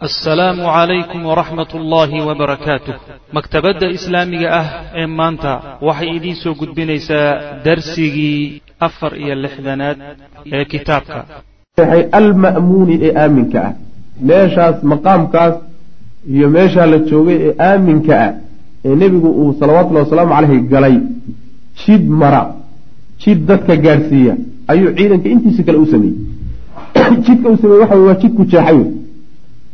assalaamu calaykum waraxmat ullaahi wabarakaatuh maktabadda islaamiga ah ee maanta waxay idiin soo gudbinaysaa darsigii afar iyo lixdanaad ee kitaabka. Alma'muuni ee aaminka ah. Meeshaas maqaamkaas iyo meeshaa la joogay ee aaminka ah ee nebigu uu salawatullahi wasalaamu caleyhi galay jid mara jid dadka gaadhsiiya ayuu ciidanka intiisa kale u sameeyey. Jidka uu sameeyey waxa waa jidku jeexay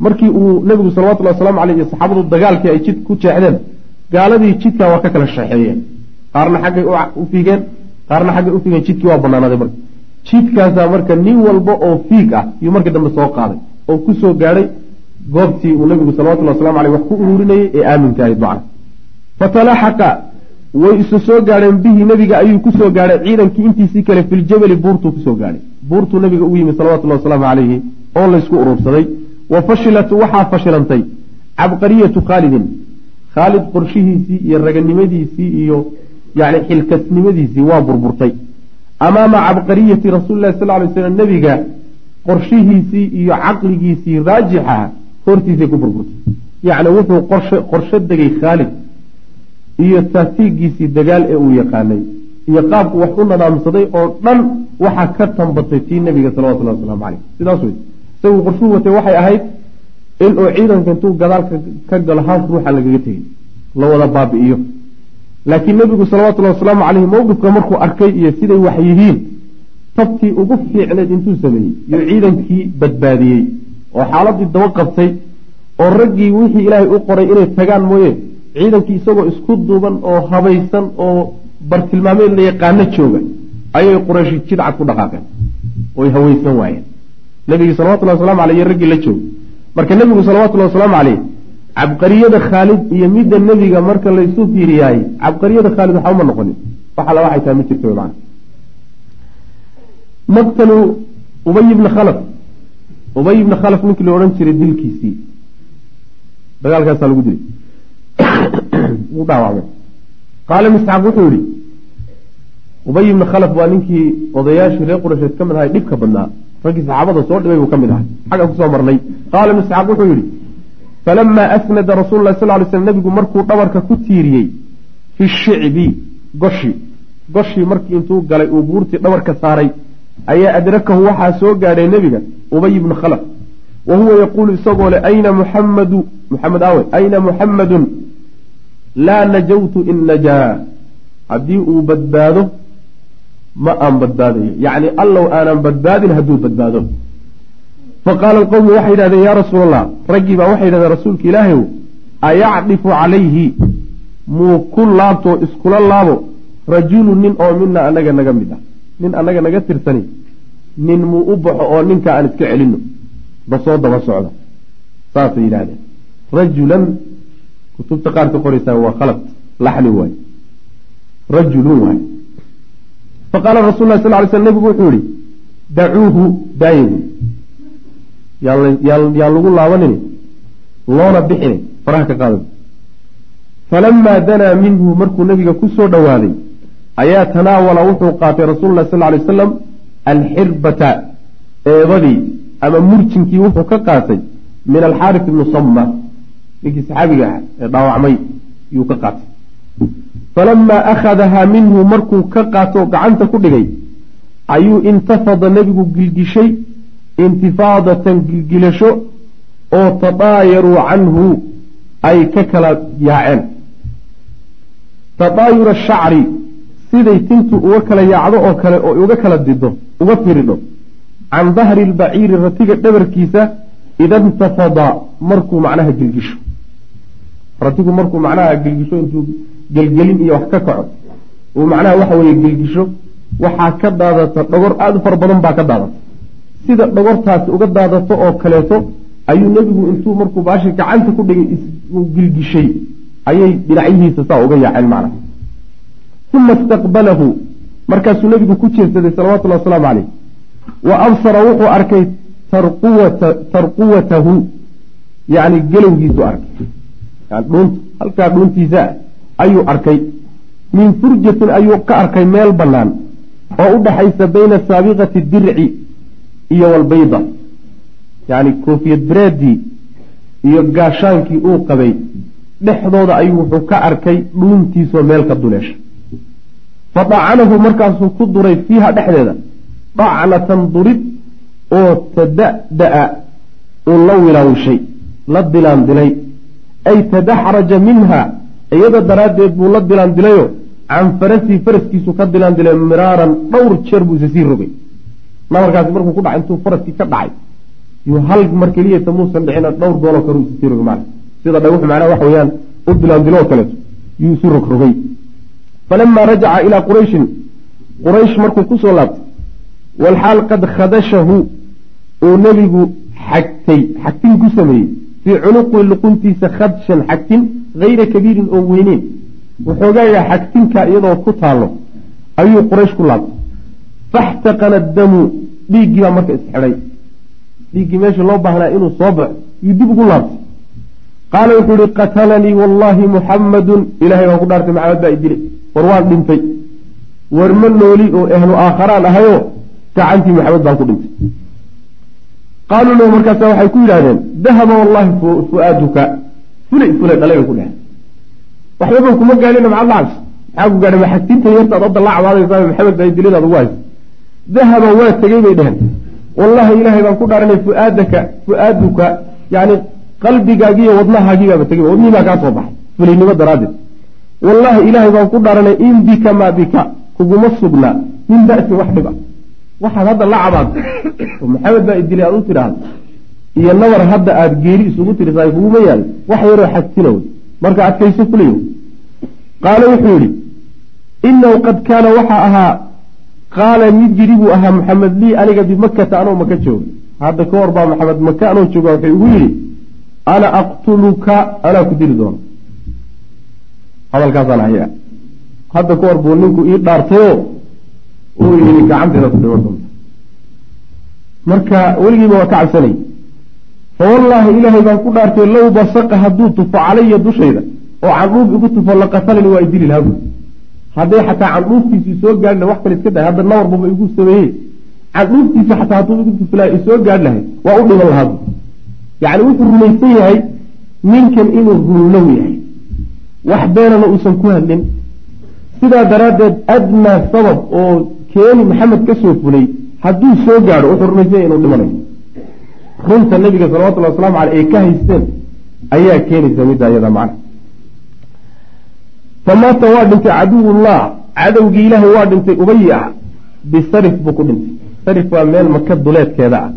markii uu nebigu salawatullahi waslamu aleyh iyo saxaabadu dagaalkii ay jid ku jeexdeen gaaladii jidkaa waa ka kala shaxeeyeen. Qaarna xaggay u fiigeen qaarna xaggay u fiigeen jidkii waa banaanaaday marka. Jidkaasaa marka nin walba oo fiig ah yuu markii dambe soo qaaday oo ku soo gaadhay goobtii uu nebigu salawatullahi waslamu aleyh wax ku ururinayey ee aaminka ahayd macna fatalaxaqa way isu soo gaadheen bihi nebiga ayuu ku soo gaadhay ciidankii intiisii kale filjabali buurtuu ku soo gaadhay. Buurtuu nebiga u yimi salawatullahi wasalaamu caleyhi oo laysku urursaday wa fashilat waxaa fashilantay cabqariyatu khaalidin. Khaalid qorshihiisii iyo raganimadiisii iyo yani xilkasnimadiisii waa burburtay. Amaama cabqariyati rasuulilahi sal lay slam nebiga qorshihiisii iyo caqligiisii raajixa hortiisay ku burburtay. Yacni wuxuu qorsho degay khaalid iyo taatiigiisii dagaal ee uu yaqaanay. Iyo qaabku wax u nadaamsaday oo dhan waxaa ka tambatay tii nebiga salawatullahi waslamu caleyh sidaas wey isagu qorshuu watay waxay ahayd inuu ciidanka intuu gadaalka ka galo haaf ruuxa lagaga tegay la wada baabi'iyo. Laakiin nebigu salawatullahi wasalaamu caleyhi mowqifka markuu arkay iyo siday wax yihiin tabtii ugu fiicneed intuu sameeyey iyo ciidankii badbaadiyey oo xaaladii daba qabtay oo raggii wixii ilaahay u qoray inay tagaan mooye ciidankii isagoo isku duuban oo habaysan oo bartilmaameed la yaqaano jooga ayay qurayshi jidcad ku dhaqaaqeen oy haweysan waayeen nebigii salawatullahi waslamu aleyh iyo raggii la jooga marka nebigu salawatullahi wasalaamu caleyh cabqariyada khaalid iyo midda nebiga marka laysu fiiriyaay cabqariyada khaalid waxa uma noqonin. Wax alla waxay tahay ma jirto man maqtalu ubay ibni khalaf. Ubay ibni khalaf ninkii la odhan jiray dilkiisii. Dagaalkaasaa lagu dilay. Wuu dhaawacmay. Qaala misxaaq wuxuu yihi ubay ibni khalaf waa ninkii odayaashii reer quraysheed ka mid ahay dhibka badnaa raggii saxaabada soo dhibay buu ka mid ahay xagga ku soo marnay. Qaala ibnu isxaaq wuxuu yidhi falamaa asnada rasuulu lah sal ly slm nebigu markuu dhabarka ku tiiriyey fi shicbi goshi. Goshii markii intuu galay uu buurtii dhabarka saaray ayaa adrakahu waxaa soo gaadhay nebiga ubay ibnu khalaf. Wa huwa yaquulu isagoo le ayna muxamadu muxamed awe ayna muxamadun laa najawtu in najaa. Haddii uu badbaado ma aan badbaadayo. Yacni allow aanan badbaadin hadduu badbaado. Faqaala alqowmu waxay yidhahdeen yaa rasuul allah raggii baa waxay yidhahdeen rasuulka ilaahayow ayacdifu calayhi? Muu ku laabto iskula laabo rajulu nin oo mina annaga naga mid ah. Nin annaga naga tirsani nin muu u baxo oo ninkaa aan iska celinno. Basoo daba socda saasay yidhahdeen rajulan kutubta qaar ka qoraysaa waa khalad laxni waaye. Rajulun waaye faqaala rasul lah sal ly sl nebigu wuxuu yihi dacuuhu daayagu yaan lagu laabanin loona bixin faraha ka qaada falamaa danaa minhu markuu nebiga ku soo dhowaaday ayaa tanaawala wuxuu qaatay rasuulu lah sal lay wasalam alxirbata eebadii ama murjinkii wuxuu ka qaatay min alxaaris ibni samma ninkii saxaabiga ah ee dhaawacmay yuu ka qaatay falamaa akhadahaa minhu markuu ka qaato gacanta ku dhigay ayuu intafada nebigu gilgishay intifaadatan gilgilasho oo tadaayaruu canhu ay ka kala yaaceen tadaayura shacri siday tintu uga kala yaacdo oo kale oo uga kala dido uga firidho can dahri lbaciiri ratiga dhabarkiisa ida intafada markuu macnaha gilgisho ratigu markuu macnaha gilgisho intuu gelgelin iyo wax ka kaco uu macnaha waxa weeye gelgisho waxaa ka daadata dhogor aada u fara badan baa ka daadata. Sida dhogortaasi uga daadato oo kaleeto ayuu nebigu intuu markuu baashi gacanta ku dhigay uu gilgishay ayay dhinacyihiisa saa uga yaaceen macnaha. Uma istaqbalahu markaasuu nebigu ku jeedsaday salawatullahi wasalaamu caleyh wa absara wuxuu arkay tarquwata tarquwatahu yacni gelowgiisu arkay. Yani dhuunta halkaa dhuuntiisa ayuu arkay. Min furjatin ayuu ka arkay meel bannaan oo u dhaxaysa bayna saabiqati dirci iyo walbayda yacni koofiyad bereedii iyo gaashaankii uu qabay dhexdooda ayuu wuxuu ka arkay dhuuntiisoo meel ka duleesha. Fa dacanahu markaasuu ku duray fiiha dhexdeeda dacnatan durid oo tada'da'a uu la wilaawishay la dilaandilay ay tadaxraja minha iyada daraaddeed buu la dilaandilayo can farasii faraskiisu ka dilaandilay miraaran dhowr jeer buu isa sii rogay. Nabarkaasi markuu ku dhacay intuu faraskii ka dhacay yuu hal mar keliyata muusan dhicina dhowr gooloo kale isa sii rogay maana sida dhawux macnaha waxa weeyaan u dilaandilo oo kaleeto yuu isu rogrogay falamaa rajaca ilaa qurayshin quraysh markuu ku soo laabtay walxaal qad khadashahu uu nebigu xagtay xagtin ku sameeyey fii cunuqi luquntiisa khadshan xagtin hayra kabiirin oo weyneyn waxoogaaga xagtinka iyadoo ku taallo ayuu quraysh ku laabtay faxtaqana damu dhiiggii baa marka isxidhay dhiiggii meesha loo baahnaa inuu soo baxo yuu dib ugu laabtay qaala wuxuu yihi qatalanii wallaahi muxammadun ilahay baan ku dhaartay maxamed baa idilay war waan dhintay war ma nooli oo ehlu aakharaan ahayoo gacantii maxamed baan ku dhintay qaaluu lahu markaasa waxay ku yidhahdeen dahaba wallaahi fu-aaduka fulay fulay dhalay ku dheheen waxbaba kuma gaadhina macad lacabs maxaa ku gaadhay maxagtinta yartaad hadda la cabaadaysaa maxamed baa idiladaad ugu dahaba waa tegey bay dheheen wallaahi ilaahay baan ku dhaaranay fuaadaka fu-aaduka yani qalbigaagiiyo wadnahaagiibaaba tegey wadnihii baa kaa soo baxay fulaynimo daraaddeed. Wallaahi ilaahay baan ku dhaaranay in bika maa bika kuguma sugnaa min ba'sin wax dhib ah waxaad hadda la cabaadto oo maxamed baa idilay aad u tidhaahdo iyo nabar hadda aada geeri isugu tirisaay kuguma yaal wax yaroo wey marka adkayso fulayo qaala wuxuu yidhi inahu qad kaana waxaa ahaa qaala mid jiri buu ahaa maxamed lii aniga bimakata anoo maka jooga. Hadda ka hor baa maxamed maka anoo jooga wuxuu igu yidhi ana aqtuluka anaa ku dili doono hadalkaasaan haya hadda ka hor buu ninku ii dhaartayo uu yidhi gacanteeda ku dhiman doonta marka weligiiba waa ka cabsanay fa wallaahi ilaahay baan ku dhaartay low basaqa hadduu tufo calaya dushayda oo candhuuf igu tufo laqatalani waa idili lahaa buui hadday xataa candhuuftiisii soo gaadhi lahay wax kale iska dahay hadda nawarbuba igu sameeyey. Candhuuftiisi xataa hadduu igu tufi lahay isoo gaadhi lahay waa u dhiman lahaa bui yacni wuxuu rumaysan yahay ninkan inuu runlow yahay. Wax beenana uusan ku hadlin. Sidaa daraaddeed adnaa sabab oo keeni maxamed ka soo fulay hadduu soo gaadho wuxuu rumaysan yahay inuu dhimanayo runta nabiga salawatullhi waslamu caleyh ay ka haysteen ayaa keenaysa midda iyada macna. Famaata waa dhintay caduwullah cadowgii ilaahay waa dhintay ubayi ah bisarif buu ku dhintay. Sarif waa meel maka duleedkeeda ah.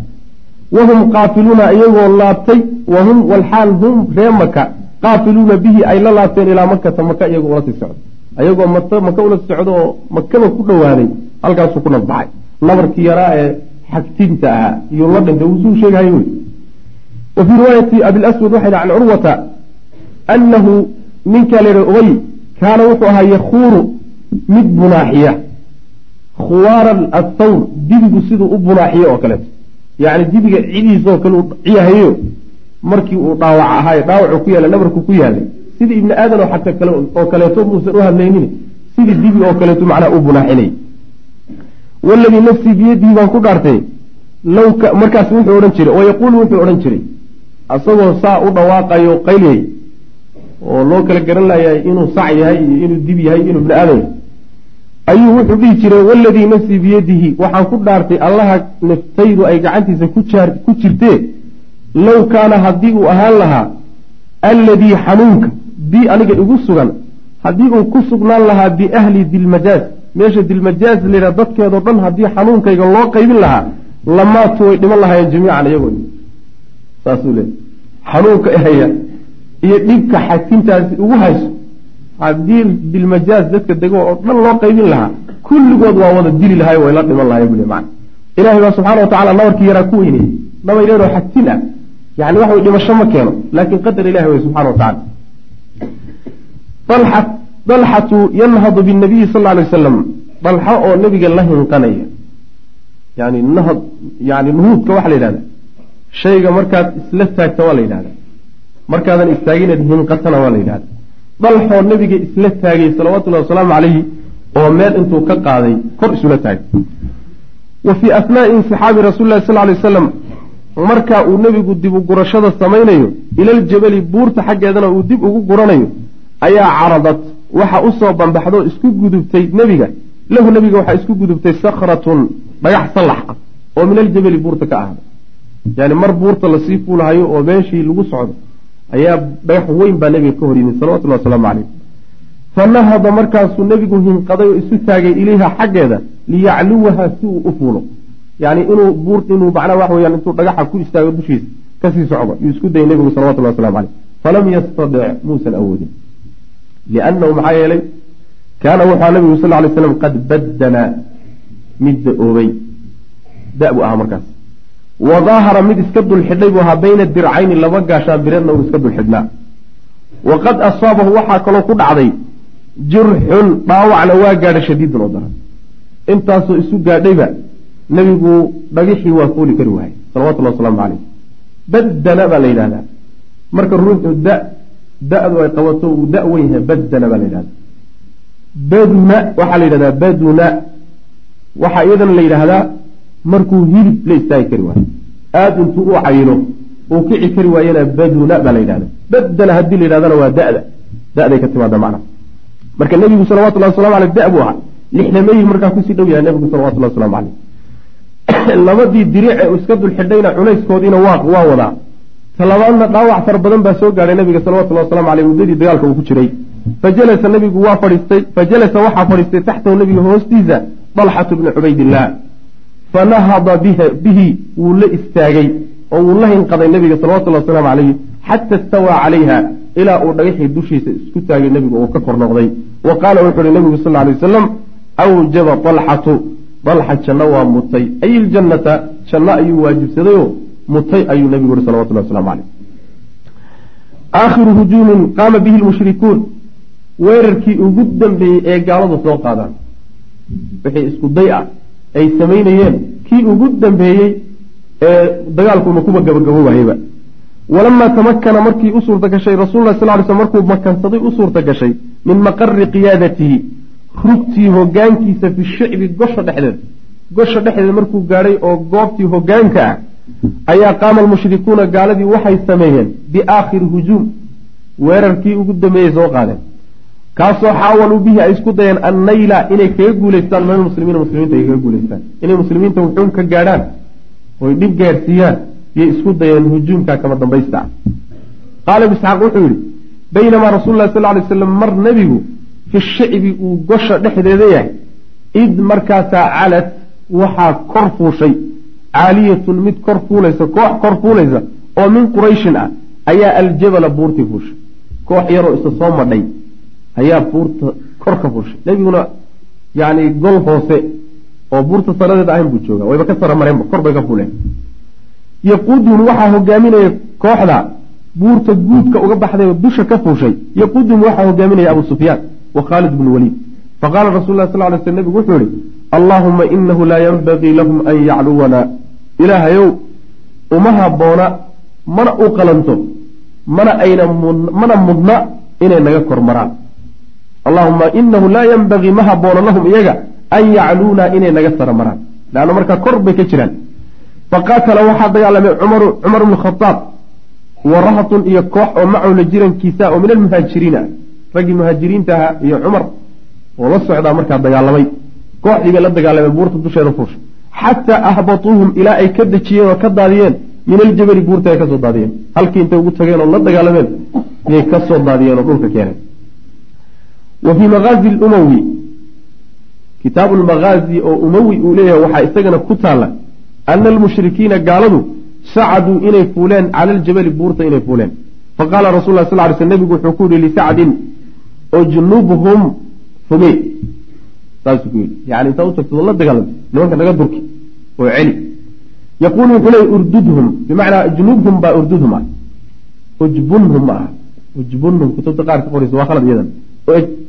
Wahum qaafiluuna iyagoo laabtay wahum walxaal hum ree maka qaafiluuna bihi ay la laabteen ilaa makata maka iyagoo ula sii socdo. Ayagoo maka ula socdo oo makaba ku dhowaaday halkaasuu ku nabbaxay. Nabarkii yaraa ee xagtinta ahaa iyuu la dhintay sheegahay wey wa fii riwaayati abilaswad waxay can curwata anahu ninkaa la ubay kaana wuxuu ahaa yakuuru mid bunaaxiya khuwaara athawr dibigu siduu u bunaaxiyo oo kaleeto. Yacni dibiga cidiisoo kale uu ciyahayo markii uu dhaawac ahaaye dhaawacu ku yaalla nabarku ku yaalay. Sidii ibni aadan oo xataa kale oo kaleeto muusan u hadlaynin sidii dibi oo kaleeto macnaha u bunaaxinay waladii nafsii biyadihi baan ku dhaartay low markaas wuxuu odhan jiray oo yaquulu wuxuu odhan jiray asagoo saa u dhawaaqayo qayliyay oo loo kala garan layahay inuu sac yahay iyo inuu dib yahay inuu ibni aadan yahay ayuu wuxuu dhihi jiray waladii nafsii biyadihi waxaan ku dhaartay allaha naftaydu ay gacantiisa ku jirtee low kaana haddii uu ahaan lahaa alladii xanuunka bii aniga igu sugan haddii uu ku sugnaan lahaa biahli dilmajaaz meesha dilmajaaz layidhaha dadkeedao dhan haddii xanuunkayga loo qaybin lahaa lamaatu way dhiman lahaayeen jamiican iyagoo saasuu leey xanuunka ehaya iyo dhibka xagtintaasi ugu hayso haddii dilmajaaz dadka dego oo dhan loo qaybin lahaa kulligood waa wada dili lahay way la dhiman lahay bule man ilahay baa subxana wa tacala nabarkii yaraa ku weyneyey nabar yaroo xagtin ah. Yani wax way dhimasho ma keeno laakiin qadar ilahi way subxana wa tacala dalxatu yanhadu binabiyi sal alay wasalam dalxo oo nebiga la hinqanaya. Yani nahd yani nuhuudka waxaa la yidhahda shayga markaad isla taagta waa la yidhahda markaadan istaaginaad hinqatana waa la yidhahda dalxoo nebiga isla taagay salawatullahi wasalaamu calayhi oo meel intuu ka qaaday kor isula taagay. Wa fii asnaai insixaabi rasuli lahi sal lay wasalam markaa uu nebigu dib u gurashada samaynayo ilaljabali buurta xaggeedana uu dib ugu guranayo ayaa caradat waxa u soo bambaxdoo isku gudubtay nebiga. Lahu nebiga waxaa isku gudubtay sakratun dhagax sallax ah oo min aljabali buurta ka ahda yani mar buurta la sii fuulahayo oo meeshii lagu socdo ayaa dhagax weyn baa nebiga ka hor yimid salawatullhi wasalaamu caleyh fa nahada markaasuu nebigu hinqaday oo isu taagay ilayha xaggeeda liyacluwaha si uu u fuulo. Yani inuu buur inuu macnaa waxa weyaan intuu dhagaxa ku istaago dushiisa ka sii socdo. Yuu isku dayay nebigu salawatullahi waslamu caleyh falam yastadic muusan awoodin liannahu maxaa yeelay kaana wuxua nabigu sal lay slam qad baddana mid da'oobay da- buu ahaa markaas wa daahara mid iska dulxidhay buu ahaa bayna dircayni laba gaashaan bireedna uu iska dulxidhnaa waqad asaabahu waxaa kaloo ku dhacday jurxun dhaawacna waa gaadha shadiidun oo daran intaasoo isu gaadhayba nebigu dhagixii waa fuuli kari waayay salawatullahi wasalaamu caleyh baddana baa la yidhahdaa marka ruuxu da da-du ay qabato uu da weyn yahay baddana baa la yidhahdaa. Baduna waxaa la yidhahdaa baduna. Waxaa iyadana la yidhaahdaa markuu hilib la istaagi kari waayo. Aada intuu u cayilo uu kici kari waayena baduna baa la yidhahda baddana haddii la yidhahdana waa da-da. Da-day ka timaada macna. Marka nebigu salawatullahi waslamu aleyh da buu ahaa lixdameeyii markaa ku sii dhow yahay nebigu salawatullahi waslamu caleyh labadii diriice uu iska dulxidhayna culayskoodiina waa waa wadaa talabaadna dhaawac fara badan baa soo gaadhay nabiga salawatullahi waslamu aleyh muddadii dagaalka uu ku jiray. Fajalasa nabigu waa fadhiistay fajalasa waxaa fadhiistay taxtahu nabiga hoostiisa dalxatu bni cubaydillaah fanahada bihi wuu la istaagay oo wuu la hinqaday nabiga salawatullahi wasalaamu calayhi xata istawaa calayha ilaa uu dhagaxii dushiisa isku taagay nebigu uu ka kor noqday. Wa qaala wuxuu uhi nebigu sal lay wasalam awjaba dalxatu dalxa janno waa mutay. Ay iljannata janno ayuu waajibsadayoo mutay ayuu nebigu yihi salawatullahi waslamu caleyh aakhiru hujuumin qaama bihi lmushrikuun. Weerarkii ugu dambeeyey ee gaaladu soo qaadaan. Wixii isku day ah ay samaynayeen. Kii ugu dambeeyey ee dagaalkuna kuba gabagaboobahayba walamaa tamakana markii u suurta gashay rasulla sal ly sl markuu makansaday u suurta gashay min maqari qiyaadatihi rugtii hogaankiisa fi shicbi gosha dhexdeed gosha dhexdeed markuu gaadhay oo goobtii hogaanka ah ayaa qaama almushrikuuna gaaladii waxay sameeyeen biaakhiri hujuum. Weerarkii ugu dambeeyey soo qaadeen. Kaasoo xaawaluu bihi ay isku dayeen annayla inay kaga guulaystaan min almuslimiina muslimiinta ay kaga guulaystaan inay muslimiinta wuxuun ka gaadhaan oy dhib gaadhsiiyaan yay isku dayeen hujuumka kama dambaysta. Ah qaala ibn isxaaq wuxuu yidhi baynamaa rasuulu lahi sal lay slam mar nebigu fi shicbi uu gosha dhexdeeda yahay. Id markaasaa calad waxaa kor fuushay caaliyatun mid kor fuulaysa koox kor fuulaysa oo min qurayshin ah ayaa aljabala buurtii fuushay. Koox yaroo isa soo madhay ayaa buurta kor ka fuushay. Nebiguna yani gol hoose oo buurta sanadeed ahayn buu jooga wayba ka sara mareenba kor bay ka fuuleen. Yaquudum waxaa hogaaminaya kooxda buurta guudka uga baxday oo dusha ka fuushay. Yaquudum waxaa hogaaminaya abu sufyaan wa khaalid bnu waliid. Faqaala rasul sal lay sl nebigu wuxuu yihi allaahuma inahu laa yanbagii lahum an yacluwana ilaahayow uma haboona mana u qalanto mana ayna mana mudna inay naga kor maraan allahuma inahu laa yanbagii ma haboono lahum iyaga an yacluuna inay naga sara maraan. Leanna markaa kor bay ka jiraan. Faqaatala waxaa dagaalamay cumaru cumar bnu khadaab wa rahatun iyo koox oo macowla jirankiisa oo min almuhaajiriina raggii muhaajiriinta ahaa iyo cumar oo la socdaa markaa dagaalamay. Kooxdii bay la dagaalamay buurta dusheeda fuusha xataa ahbatuuhum ilaa ay ka dejiyeen oo ka daadiyeen min aljabali buurta ay ka soo daadiyeen halkii intay ugu tageen oo la dagaalameen yay ka soo daadiyeen oo dhulka keeneen wa fii maghaazi lumawi kitaabu lmaghaazi oo umawi uu leeyahay waxaa isagana ku taalla ana almushrikiina gaaladu sacaduu inay fuuleen cala aljabali buurta inay fuuleen faqaala rasul lah sal ly sl nebigu wuxuu ku yihi lisacdin ujnubhum foge saasuu ku yidhi yani intaa u la dagaalamta nimanka naga durki oo celi. Yaquulu wuxuu leey urdudhum bimacnaa ujnubhum baa urdudhum ah. Ujbunhum ma aha ujbunhum kutubta qaar ka qoraysa waa khalad iyadan.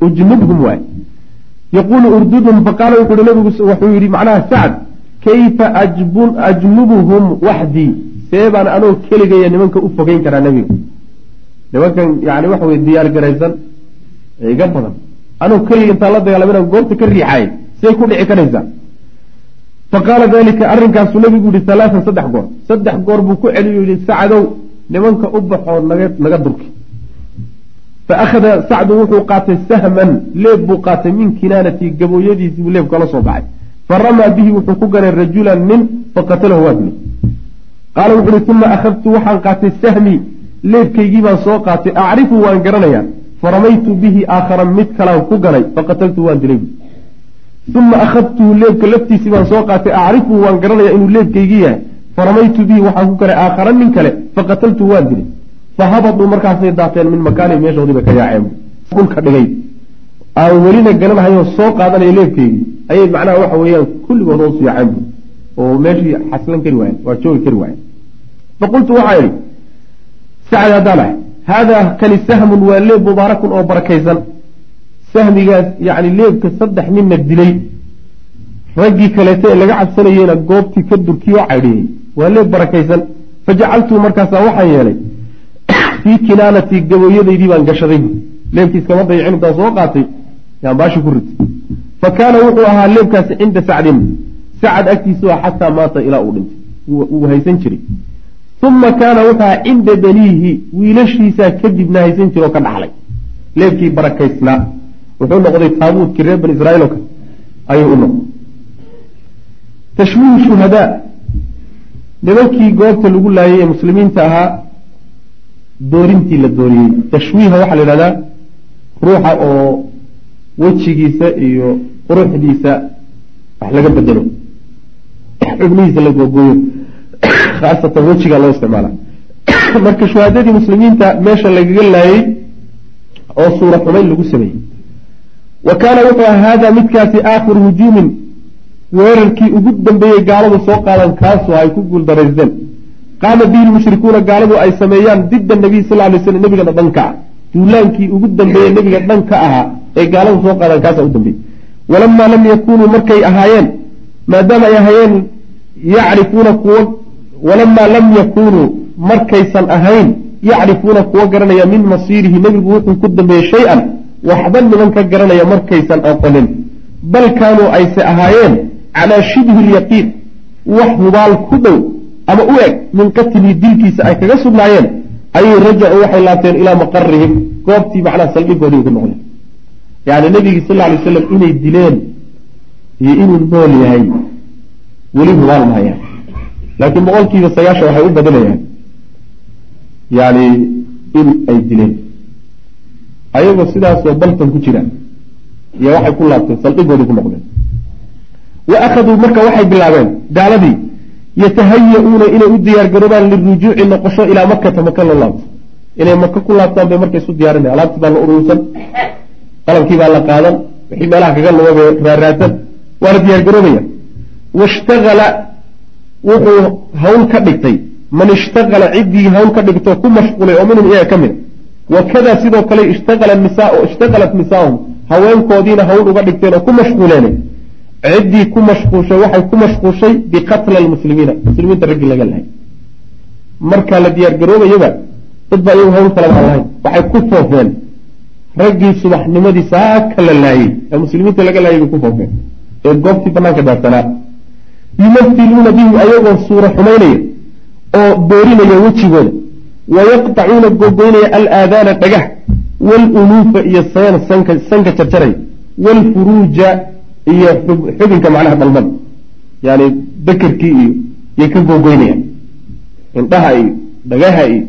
Ujnubhum waay yaquulu urdudhum faqaala wuxuu hi nabigu wuxuu yidhi macnaha sacd kayfa ajnubuhum waxdii. See baan anoo keligaya nimanka u fogeyn karaa nebiga. Nimankan yani waxa weye diyaar garaysan iga badan anoo keliga intaan la dagaalam inaan goobta ka riixaay say ku dhici karaysaa faqaala dalika arrinkaasuu nabigu yihi halaatan saddex goor. Saddex goor buu ku celiyo yihi sacdow nimanka u baxoo naga naga durki. Fa akhada sacdu wuxuu qaatay sahman leeb buu qaatay min kinaanati gabooyadiisii buu leeb kala soo baxay. Fa ramaa bihi wuxuu ku ganay rajulan nin faqatalahu waa dilay qaala wuxu uhi uma akhadtu waxaan qaatay sahmi leebkaygii baan soo qaatay acrifu waan garanayaa faramaytu bihi aakhara mid kalaan ku ganay faqataltu waan dilay. Uma akhadtuhu leebka laftiisii baan soo qaatay acrifu waan garanayaa inuu leebkaygii yahay. Faramaytu bihi waxaan ku ganay aakhara nin kale faqataltu waan dilay. Fahabaduu markaasay daateen min makaani meeshoodiiba ka yaaceen. Dhulka dhigay. Aan welina garanhayo soo qaadanaya leebkeygii ayay macnaha waxa weeyaan kulligood hoos yaaceen. Bu oo meeshii xaslan kari waayen waa joogi kari waayen faqultu waxaa idhi sacad haddaan ahay haadaa kani sahmun waa leeb mubaarakun oo barakaysan sahmigaas yacni leebka saddex ninna dilay raggii kaleeta ee laga cabsanayeyna goobtii ka durkii oo caydhiyey waa leeb barakaysan fajacaltuu markaasaa waxaan yeelay fii kinaanatii gabooyadaydii baan gashaday leebkiiskama dayicin intaan soo qaatay yaan baashi ku ritay fa kaana wuxuu ahaa leebkaasi cinda sacdin sacad agtiisu ah xataa maata ilaa uu dhintay wuu haysan jiray uma kaana wuxuu ahaa cinda baniihi wiilashiisaa kadibna haysan jira oo ka dhaxlay leebkii barakaysnaa wuxuu noqday taabuutkii reer bani israiil oo kale ayuu u noqday tashwiihu shuhadaa nimankii goobta lagu laayay ee muslimiinta ahaa doorintii la dooriyey tashwiiha waxaa la yidhahdaa ruuxa oo wejigiisa iyo quruxdiisa wax laga bedelo xubnihiisa la googooyo khaasatan wejigaa loo isticmaala marka shuhaadadii muslimiinta meesha lagaga laayey oo suura xumayn lagu sameeyey wa kaana wuxuu aha haadaa midkaasi aakhiru hujuumin weerarkii ugu dambeeyey gaaladu soo qaadan kaasoo ay ku guuldaraysteen qaama bihi lmushrikuuna gaaladu ay sameeyaan dida nabiy sal lay slam nebigana dhanka. Ah duulaankii ugu dambeeye nebiga dhanka ahaa ee gaaladu soo qaadaan kaasa u dambeeyey walamaa lam yakunuu markay ahaayeen maadaama ay ahaayeen yacrifuuna kuwa walamaa lam yakunuu markaysan ahayn yacrifuuna kuwa garanaya min masiirihi nebigu wuxuu ku dambeeyey shay-an waxba niman ka garanaya markaysan aqonin bal kaanuu ayse ahaayeen calaa shibhi lyaqiin wax hubaal ku dhow ama u eg min qatlii dilkiisa ay kaga sugnaayeen ayay rajacuu waxay laabteen ilaa maqarihim goobtii macnaha saldhigoodii ku noqdeen yani nebigii sal lay slam inay dileen iyo inuu nool yahay weli hubaal mahayaan laakiin boqolkiiba sagaashan waxay u badinayaan yani in ay dileen ayagoo sidaasoo baltan ku jira iyo waxay ku laabteen saldhigoodii ku noqdeen wa akhaduu marka waxay bilaabeen gaaladii yatahaya-uuna inay u diyaar garoobaan lirujuuci noqosho ilaa makata maka loo laabto inay maka ku laabtaan bay marka isu diyaarinaya alaabtii baa la urursan qalabkii baa la qaadan wixii meelaha kaga lumaba raaraadsan waa la diyaar garoobaya washtagala wuxuu hawl ka dhigtay man ishtagala ciddii hawl ka dhigto ku mashquulay oo minhum iyaga ka mida wakada sidoo kale ishtagalat nisaahum haweenkoodiina hawl uga dhigteen oo ku mashquuleen ciddii ku mashquushay waxay ku mashquushay biqatla almuslimiina muslimiinta raggii laga lahay. Markaa la diyaar garoobayaba dad baa iyagu hawl kalaba lahayn waxay ku foofeen. Raggii subaxnimadii saaka la laayey ee muslimiinta laga laayay bay ku foofeen. Ee goobtii banaanka daadsanaa yumathiluuna bihim ayagoo suura xumaynaya oo doorinaya wejigooda wayaqtacuuna gogoynaya alaadaana dhagah walunuufa iyo seen sanka jarjaraya waalfuruuja iyo xubinka macnaha dhalmada yani bekerkii iyo yay ka googoynayaan indhaha iyo dhagaha iyo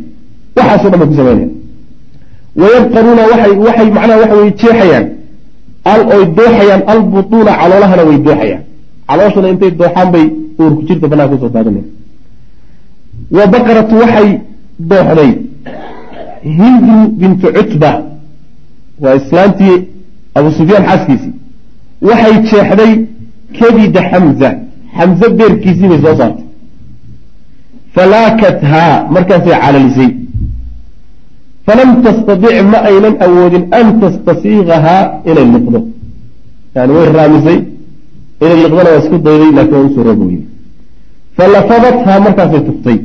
waxaaso dhan bay ku samaynayaan wayabqaruuna waxay macnaha waxa way jeexayaan. Oy dooxayaan albutuuna caloolahana way dooxayaan calooshana intay dooxaan bay uurku jirta banaanka ku soo daadinaya wa baqaratu waxay dooxday hindu bintu cutba waa islaantii abu sufyaan xaaskiisii waxay jeexday kabida xamza xamze beerkiisii bay soo saartay. Falaakathaa markaasay calalisay. Falam tastadic ma aynan awoodin an tastasiiqahaa inay liqdo yani way raamisay inay liqdana waa isku dayday laakiin waa u soo roobowey falafadathaa markaasay tuftay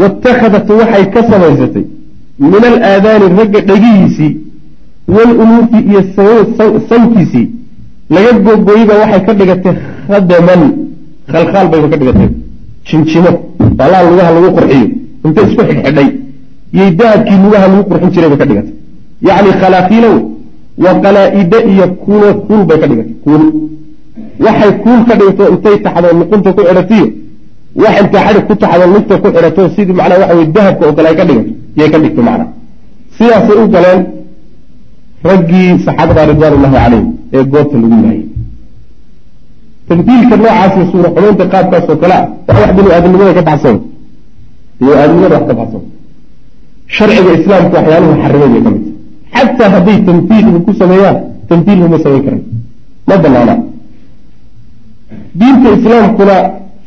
waاtakhadat waxay ka samaysatay min alaadaani ragga dhegihiisii walunuufi iyo sankiisii laga googooyeyba waxay ka dhigatay khadaman. Khalkhaal bayba ka dhigatay. Jinjimo baalaha lugaha lagu qurxiyo. Inta isku xidhxidhay. Yay dahabkii lugaha lagu qurxin jiray bay ka dhigatay. Yacni khalaafiilow wa qalaa-ide iyo kuulo kuul bay ka dhigatay. Kuul waxay kuul ka dhigto intay taxdo luqunta ku xidhatiyo wax intay xadhig ku taxdo lugta ku xidhato sidii macnaa waxa weye dahabka oo kale ay ka dhigato yay ka dhigto macnaa sidaasay u galeen raggii saxaabada ridwaanullahi calayhim ee goobta lagu laayay tamdiilka noocaasi suura xumaynta qaabkaas oo kale ah waa wax binu aadamnimada ka baxsan binu aadamnimada wax ka baxsan sharciga islaamka waxyaaluhu xarimay bay ka mid xataa hadday tamdiil ku sameeyaan tamdiil huma samayn karan ma banaana diinta islaamkuna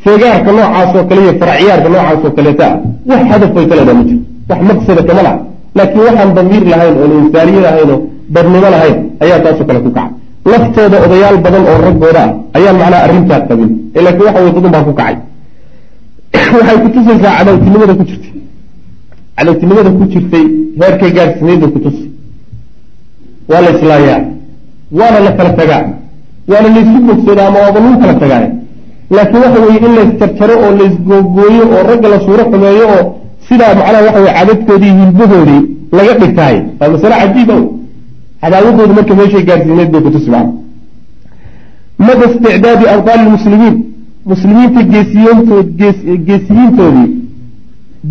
feegaarka noocaas oo kale iyo faracyaarka noocaas oo kaleeta ah wax hadaf bay ka leedaha ma jiro. Wax maqsada kama laha. Laakiin waxaan damiir lahayn oon insaaniye lahayn oo dadnimo lahayn ayaa taasoo kale ku kaca laftooda odayaal badan oo raggooda ah ayaan macnaha arrintaa qabin laakiin waxa wey dadun baa ku kacay. Waxay kutusaysaa cadawtinimada ku jirtay. Cadawtinimada ku jirtay heerkay gaadhsineyd bay kutusi waa la islaayaa. Waana la kala tagaa waana laysu bogsoodaa ama waaba lagu kala tagaaya laakiin waxa weeye in laysjarjaro oo laysgoogooyo oo ragga la suuro xumeeyo oo sidaa macnaha waxa weye cadadkoodii hilbahoodii laga dhigtahay waa masale cajiiba cadaawadoodu marka meeshay gaadhsiineed bay kutusi maa mada isticdaadi abdaali lmuslimiin muslimiinta geesiyiintoodii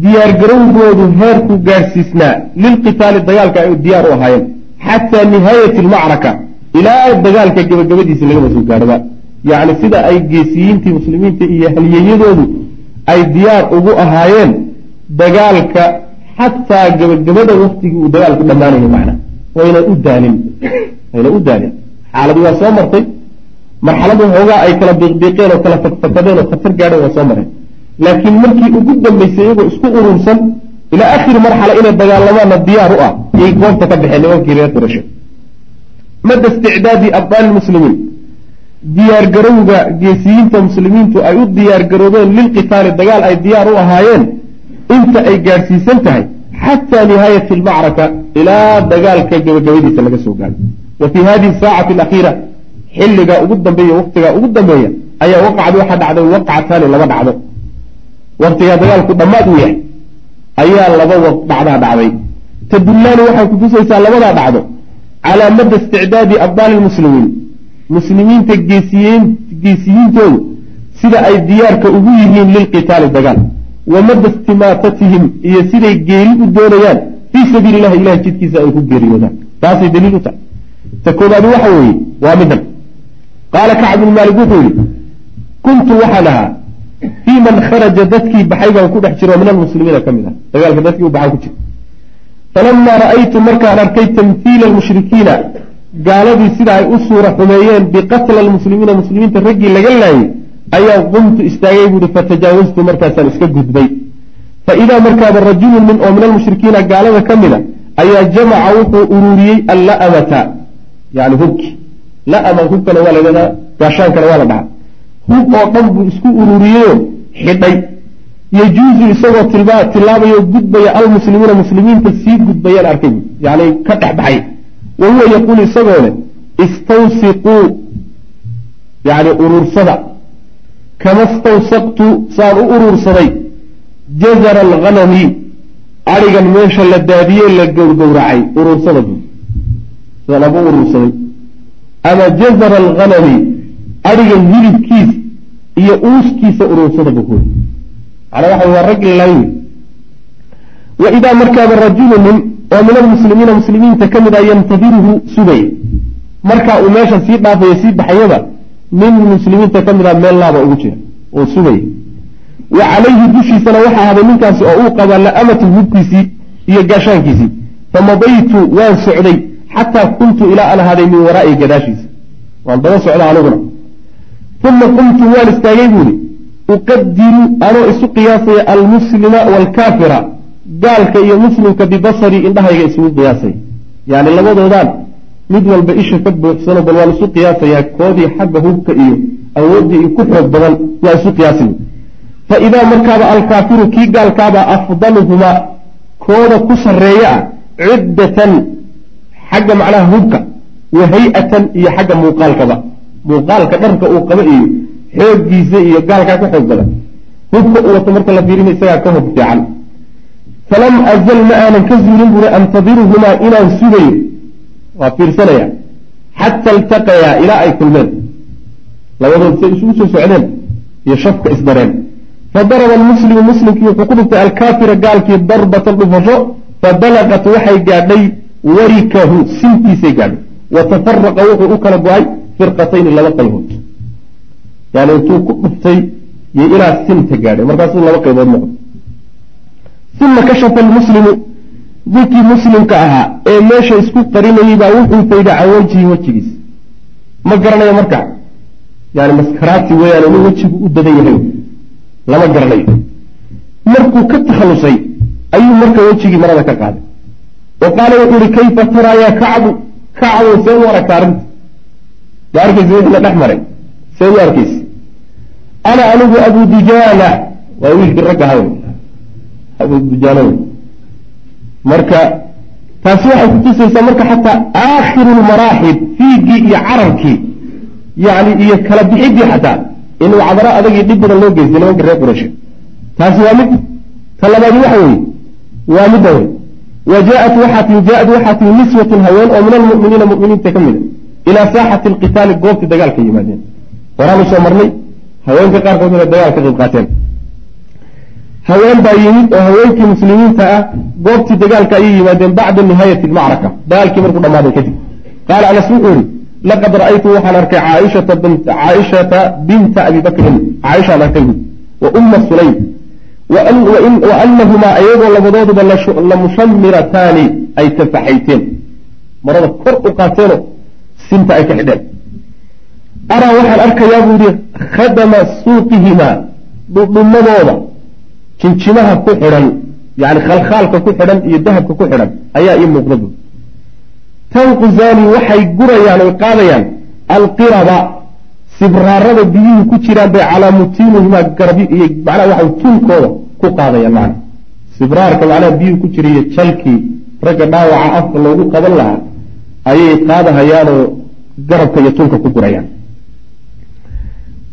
diyaargarowgoodu heerku gaadhsiisnaa lilqitaali dagaalka ay diyaar u ahaayeen. Xataa nihaayati almacraka ilaa dagaalka gabagabadiisa lagaba soo gaadhaba yacni sida ay geesiyiintii muslimiinta iyo halyeeyadoodu ay diyaar ugu ahaayeen dagaalka xataa gabagabada waktigii uu dagaalku dhammaanayo macna wayna u daalin wayna u daalin. Xaaladii waa soo martay marxalada hoogaa ay kala biiqbiiqeen oo kala fakfakadeen oo khatar gaadheen waa soo mareen laakiin markii ugu dambeysay iyagoo isku urursan ilaa akhiri marxala inay dagaalamaana diyaar u ah yay goobta ka baxeen nimankii reer qurashe mada isticdaadi abdaali lmuslimiin diyaargarowga geesiyiinta muslimiintu ay u diyaargaroobeen lilqitaali dagaal ay diyaar u ahaayeen inta ay gaadhsiisan tahay xataa nihaayati almacraka ilaa dagaalka gabagabadiisa laga soo gaaro wa fii hadihi saacati alakhiira xilliga ugu dambeeya waktiga ugu dambeeya ayaa waqacdi waxaa dhacday waqcataani laba dhacdo waktigaa dagaalku dhammaad u yahay ayaa laba dhacdaa dhacday tadullaani waxay kutusaysaa labadaa dhacdo calaa madda isticdaadi abdaali lmuslimiin muslimiinta geesiyiin geesiyiintoodu sida ay diyaarka ugu yihiin lilqitaali dagaal wa madda istimaatatihim iyo siday geeri u doonayaan fii sabiili illahi ilahay jidkiisa ay ku geeriyoodaan. Taasay daliil u tahay. Ta koobaadi waxa weeye waa midan qaala kacb maalik wuxuu yidhi kuntu waxaan ahaa fii man kharaja dadkii baxay baan ku dhex jiro min almuslimiina ka mid ah. Dagaalka dadkii u baxaan ku jira falamaa ra'aytu markaan arkay tamhiila almushrikiina gaaladii sida ay u suura xumeeyeen biqatla almuslimiina muslimiinta raggii laga laayay ayaa qumtu istaagay buuhi fatajaawaztu markaasaan iska gudbay fa idaa markaaba rajulun min oo min almushrikiina gaalada ka mida ayaa jamaca wuxuu ururiyey alla'amata yani hubki la'ama hubkana waa ladhahdaa gaashaankana waa la dhahaa hub oo dhan buu isku ururiyeyo xidhay yajuusu isagoo tilaabayo gudbaya almuslimiina muslimiinta sii gudbayaan arkay yani ka dhex baxay wa huwa yaquul isagoo leh istawsiquu yani urursada kama stawsaqtu saan u urursaday jazara alghanami adhigan meesha la daadiyey la gowrgowracay urursada bu sidaan abu urursaday ama jazara alghanami adhigan hilibkiis iyo uuskiisa urursada bu ku macnaa waxa waa rag layn wa idaa markaaba rajulu nin oo min almuslimiina muslimiinta ka mid a yantadiruhu sugaya markaa uu meesha sii dhaafaya sii baxayaba nin muslimiinta ka mid a meel laaba ugu jira oo sugaya wa calayhi dushiisana waxaa haday ninkaasi oo uu qabaa la'amatu hubkiisii iyo gaashaankiisii famadaytu waan socday xataa kuntu ilaa aan ahaaday min waraa'i gadaashiisa waan daba socda aniguna. Uma qumtu waan istaagay buuri uqadiru anoo isu qiyaasaya almuslima waalkaafira gaalka iyo muslimka bibasarii indhahayga isugu qiyaasaya yani labadoodaan mid walba isha ka buuxsano bal waan isu qiyaasayaa koodii xagga hubka iyo awooddii ku xoog badan waa isu qiyaasay. Fa idaa markaaba alkaafiru kii gaalkaaba afdaluhumaa kooda ku sarreeya ah ciddatan xagga macnaha hubka wa hay'atan iyo xagga muuqaalkaba. Muuqaalka dharka uu qaba iyo xooggiisa iyo gaalkaa ka xoog badan. Hubka u wato marka la fiirina isagaa ka hub fiican. Falam azal ma aanan ka zuulin buri antadiruhumaa inaan sugayo. Waa fiirsanaya. Xata iltaqayaa ilaa ay kulmeen. Labadood say isugu soo socdeen iyo shafka isdareen fadaraba almuslimu muslimkii wuxuu ku dhuftay alkaafira gaalkii darbatan dhufasho fabalagat waxay gaadhay warikahu sintiisay gaadhay. Wa tafaraqa wuxuu u kala go'ay firqatayni laba qaybood yani intuu ku dhuftay iyo ilaa sinta gaadhay. Markaasuu laba qaybood noqday uma kashafa almuslimu ninkii muslimka ahaa ee meesha isku qarinayay baa wuxuu fayda can wajhi wejigiis ma garanayo marka? Yani maskaraati weeyaan inuu wejigu u dadan yahay. Lama garanayo. Markuu ka takhalusay ayuu marka wejigii marada ka qaaday. Wa qaala wuxuu ihi kayfa taraa yaa kacbu? Kacbu see u aragta arrinta. Ma arkaysa wixii la dhex maray. See u arkaysa ana anigu abu dujaana waa wiilkii ragga haw abu dujaana marka taasi waxay kutusaysaa marka xataa aakhiru lmaraaxib fiigii iyo cararkii yani iyo kala bixidii xataa inuu cadaro adagii dhib badan loo geystay nimanka reer qurayshe taasi waa mid ta labaadi waxa weeye waa midda wey wa jaaat waxaa timi jaaad waxaa timi niswatun haween oo min almu'miniina mu'miniinta ka mida ilaa saaxati alqitaali goobtii dagaalka yimaadeen horaanu soo marnay haweenka qaarkood inay dagaal ka qayb qaateen. Haween baa yimid oo haweenkii muslimiinta ah goobtii dagaalka ayay yimaadeen bacda nihaayati almacraka. Dagaalkii markuu dhammaaday kadib. Qaala anas wuxuu yihi laqad ra'aytu waxaan arkay caaishata binta abi bakrin. Caaishaan arkay wa umma sulaym. Wa anahumaa ayagoo labadooduba lamushamirataani ay tafaxayteen. Marada kor u qaateenoo sinta ay ka xidheen araa waxaan arkayaa buu yihi khadama suuqihimaa dhudhumadooda jinjimaha ku xidhan yani khalkhaalka ku xidhan iyo dahabka ku xidhan ayaa ii muuqda bu tanquzaani waxay gurayaan oy qaadayaan alqiraba sibraarada biyuhu ku jiraan bay calaa mutiinihimaa garbi iyo macnaha waxa tuunkooda ku qaadayaan macna sibraarka macnaha biyuhu ku jira iyo jalkii ragga dhaawaca afka loogu qaban lahaa ayay qaadahayaanoo garabka iyo tuunka ku gurayaan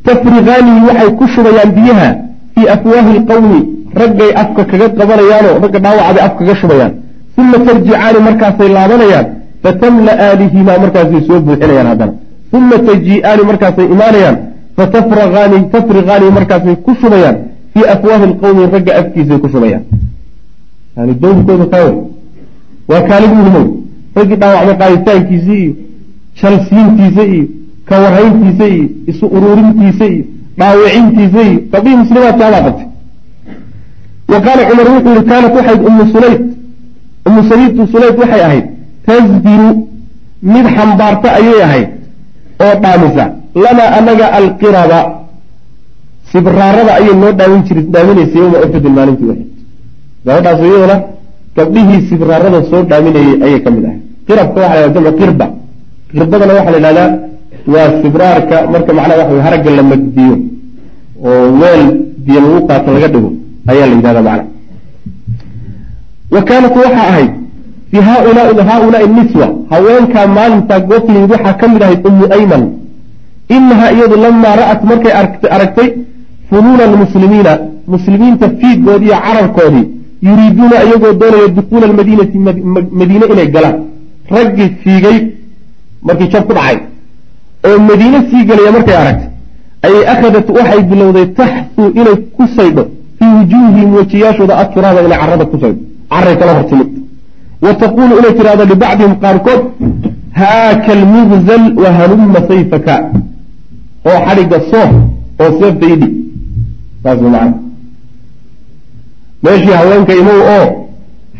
tafriqaanihi waxay ku shubayaan biyaha fii afwaahi lqawmi raggay afka kaga qabanayaanoo ragga dhaawacbay af kaga shubayaan. Uma tarjicaani markaasay laabanayaan fatamla'aanihimaa markaasay soo buuxinayaan haddana. Uma tajii'aani markaasay imaanayaan fatafriqaani tafriqaani markaasay ku shubayaan fii afwaahi lqawmi ragga afkiisay ku shubayaan. Yani dowrkooda kaawe waa kaalid muhimow raggii dhaawacmay qaaditaankiisii iyo jalsiintiisa iyo kawarhayntiisa iyo isu uruurintiisa iyo dhaawicintiisa iyo gabdhihii muslimaadkaabaa qabtay wa qaala cumar wuxuu yihi kaanat waxayd ummu sulayd ummu sabiibtu sulayd waxay ahayd tasbiru mid xambaarta ayay ahayd oo dhaamisa. Lanaa anaga alqiraba sibraarada ayay noo dhaawin jir dhaaminaysay yowma uxudin maalintii uxud gabadhaas iyaduna gabdhihii sibraarada soo dhaaminayay ayay ka mid ahay qirabka waxa la jamcu qirba. Qirbadana waxaa la yidhahdaa waa sibraarka marka macnaha waxa haragga la magdiyo oo weel biyo lagu qaato laga dhigo ayaa la yidhahdaa macna wa kaanat waxaa ahayd fii haaulaai haaulaai niswa haweenkaa maalintaa goobtayid waxaa ka mid ahayd ummu ayman. Inahaa iyadu lamaa ra'at markay aragtay funuuna almuslimiina muslimiinta fiigoodii iyo cararkoodii yuriiduuna iyagoo doonaya dukuula almadiinati madiine inay galaan. Raggii fiigay markii jab ku dhacay oo madiine sii gelaya markay aragtay ayay akhadat waxay bilowday taxfu inay ku saydho fii wujuuhihim wejiyaashooda aturaaba inay carada ku saydho caray kala hortimid. Wa taquulu inay tidhahdo libacdihim qaarkood haaka almugzal wa halumma sayfaka. Oo xadhigga soof oo seefta idhi saas macana meeshii haweenka imow oo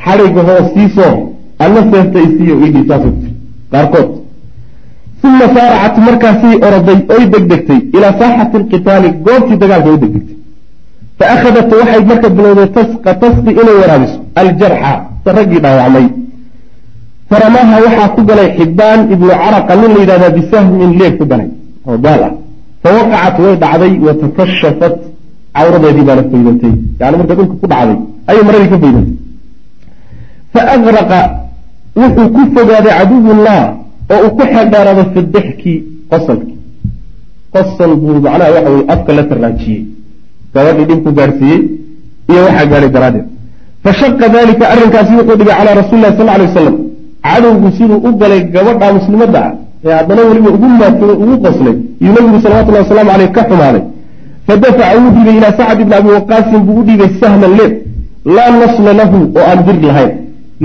xadhigga hoos sii soof alla seefta isiiyo idhi saasay. Ku qaarkood uma saaracat markaasay oroday oy degdegtay ilaa saaxati alqitaali goobtii dagaalka oy degdegtay fa akhadat waxay marka bilowday tasqa tasqi inay waraabiso aljarxa raggii dhaawacmay faramaaha waxaa ku galay xibaan ibnu caraqa nin la yidhahdaa bisahmin leeg ku galay oo gaal ah fawaqacat way dhacday watakashafat cawradeedii baana faydantay yani marka dhulka ku dhacday ayay maradii ka faydantay faaraqa wuxuu ku fogaaday caduwullah oo uu ku xeeldheeraaday fi dixki qosalki qosol buu macnaha waxa weye afka la taraajiyey gabadhii dhibku gaadhsiiyey iyo waxaa gaadhay daraaddeed. Fashaqa dalika arrinkaasi wuxuu dhigay calaa rasuli lahi sal alay wasalam cadowgu siduu u galay gabadha muslimadda ah ee haddana weliba ugu maadsaday ugu qoslay iyuu nabigu salawatullahi wasalaamu caleyh ka xumaaday. Fadafaca wuu dhiibay ilaa sacd ibni abi waqaasin buu u dhiibay sahman leeb. Laa nasla lahu oo aan bir lahayn.